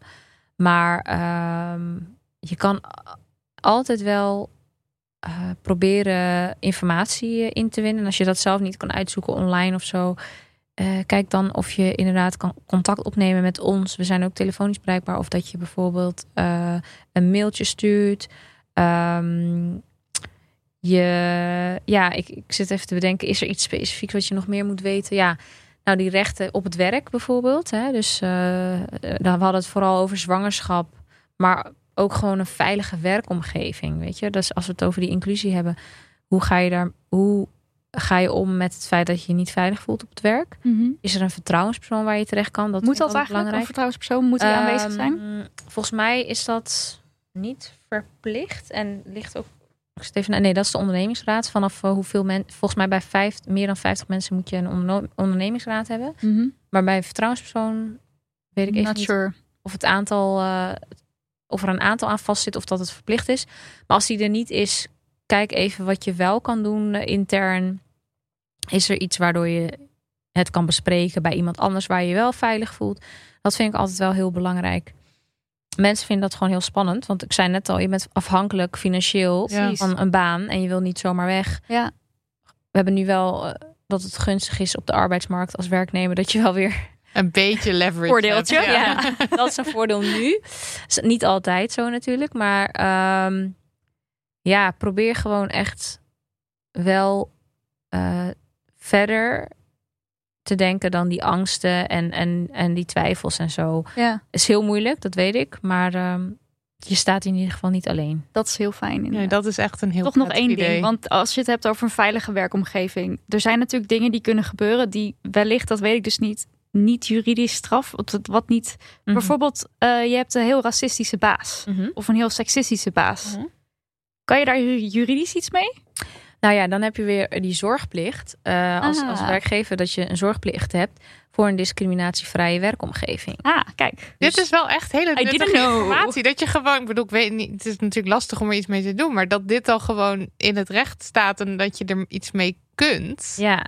Maar uh, je kan altijd wel uh, proberen informatie in te winnen. En als je dat zelf niet kan uitzoeken online of zo. Uh, kijk dan of je inderdaad kan contact opnemen met ons. We zijn ook telefonisch bereikbaar. Of dat je bijvoorbeeld uh, een mailtje stuurt. Um, je, ja, ik, ik zit even te bedenken. Is er iets specifieks wat je nog meer moet weten? Ja, nou die rechten op het werk bijvoorbeeld. Hè? Dus uh, we hadden het vooral over zwangerschap. Maar ook gewoon een veilige werkomgeving. Weet je, dus als we het over die inclusie hebben, hoe ga je daar, hoe ga je om met het feit dat je je niet veilig voelt op het werk? Mm -hmm. Is er een vertrouwenspersoon waar je terecht kan? Dat moet dat eigenlijk? Een vertrouwenspersoon moet die aanwezig zijn? Volgens mij is dat niet verplicht. En ligt ook. ik zit even, nee, dat is de ondernemingsraad. Vanaf eh, hoeveel mensen. Volgens mij bij vijf, meer dan 50 mensen moet je een ondernemingsraad hebben. Maar bij een vertrouwenspersoon weet ik even Not niet sure. of het aantal. eh, of er een aantal aan vastzit of dat het verplicht is. Maar als die er niet is, kijk even wat je wel kan doen eh, intern. Is er iets waardoor je het kan bespreken bij iemand anders waar je je wel veilig voelt? Dat vind ik altijd wel heel belangrijk. Mensen vinden dat gewoon heel spannend. Want ik zei net al, je bent afhankelijk financieel Ja. van een baan en je wil niet zomaar weg. Ja. We hebben nu wel eh, dat het gunstig is op de arbeidsmarkt als werknemer dat je wel weer Een beetje leverage. Voordeeltje. hebt. ja, dat is een voordeel nu. Is niet altijd zo natuurlijk, maar ehm, ja, probeer gewoon echt wel eh, verder te denken dan die angsten en, en, en die twijfels en zo. Ja, Is heel moeilijk, dat weet ik, maar ehm, je staat in ieder geval niet alleen. dat is heel fijn. Nee, inderdaad. dat is echt een heel Toch nog één idee. ding. Want als je het hebt over een veilige werkomgeving. Er zijn natuurlijk dingen die kunnen gebeuren. Die wellicht, dat weet ik dus niet, niet juridisch straf. Wat, wat niet. Mhm. Bijvoorbeeld, eh, je hebt een heel racistische baas. Mhm. Of een heel seksistische baas. Mhm. Kan je daar ju- juridisch iets mee? Nou ja, dan heb je weer die zorgplicht. eh, als, Ah. als werkgever dat je een zorgplicht hebt voor een discriminatievrije werkomgeving. Ah, kijk. Dit is wel echt hele nuttige informatie. Dat je gewoon, ik bedoel, ik weet niet, het is natuurlijk lastig om er iets mee te doen, maar dat dit al gewoon in het recht staat en dat je er iets mee kunt. Ja,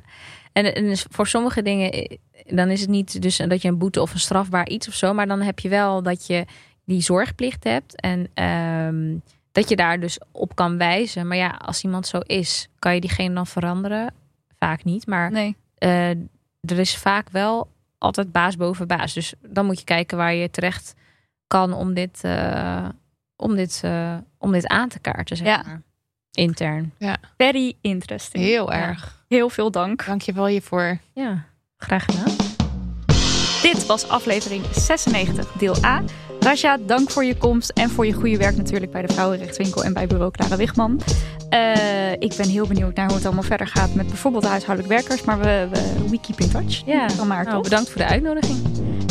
en, en dus voor sommige dingen, eh, dan is het niet dus dat je een boete of een strafbaar iets of zo, maar dan heb je wel dat je die zorgplicht hebt en ehm, dat je daar dus op kan wijzen. Maar ja, als iemand zo is, kan je diegene dan veranderen? Vaak niet, maar Nee. eh, er is vaak wel altijd baas boven baas. Dus dan moet je kijken waar je terecht kan om dit, eh, om dit, eh, om dit aan te kaarten, zeg Ja. maar. Intern. Very interesting. Heel Ja. erg. Heel veel dank. Dank je wel hiervoor. Ja, graag gedaan. Dit was aflevering 96, deel A. Raja, dank voor je komst en voor je goede werk natuurlijk bij de Vrouwenrechtswinkel en bij bureau Clara Wigman. Eh, ik ben heel benieuwd naar hoe het allemaal verder gaat met bijvoorbeeld de huishoudelijke werkers, maar we, we, we keep in touch. Ja, Van maar, nou, bedankt voor de uitnodiging.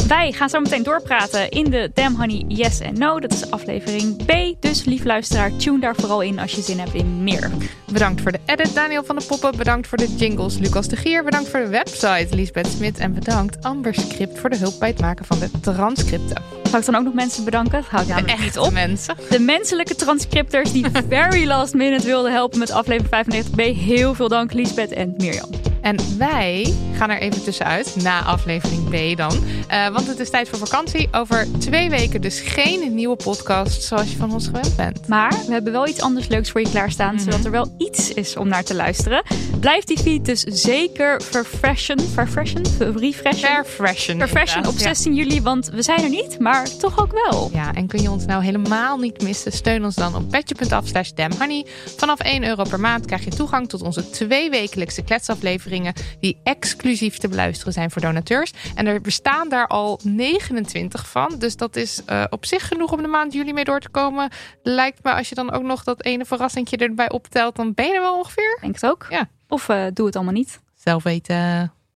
Wij gaan zo meteen doorpraten in de Damn Honey Yes en No. Dat is aflevering B. Dus lief luisteraar, tune daar vooral in als je zin hebt in meer. Bedankt voor de edit, Daniel van de Poppen. Bedankt voor de jingles, Lucas de Gier. Bedankt voor de website, Liesbeth Smit. En bedankt Amber Script voor de hulp bij het maken van de transcripten. Zal ik dan ook nog mensen bedanken? Houdt De namelijk niet op. mensen. De menselijke transcripters die very last minute wilden helpen met aflevering 95B. Heel veel dank Liesbeth en Mirjam. En wij gaan er even tussenuit, na aflevering B dan. Eh, want het is tijd voor vakantie. Over twee weken dus geen nieuwe podcast zoals je van ons gewend bent. Maar we hebben wel iets anders leuks voor je klaarstaan, Mhm. zodat er wel iets is om naar te luisteren. Blijf die feed dus zeker verfreshen, verfreshen, refreshen. Verfreshen. Verfreshen op inderdaad, ja. 16 juli, want we zijn er niet, maar toch ook wel. Ja, en kun je ons nou helemaal niet missen? Steun ons dan op petje.af slash damnhoney. Vanaf 1 euro per maand krijg je toegang tot onze twee wekelijkse kletsafleveringen... die exclusief te beluisteren zijn voor donateurs. En er bestaan daar al 29 van. Dus dat is eh, op zich genoeg om de maand juli mee door te komen. Lijkt me als je dan ook nog dat ene verrassingje erbij optelt... dan ben je er wel ongeveer. Denk het ook. Ja. Of eh, doe het allemaal niet. Zelf weten.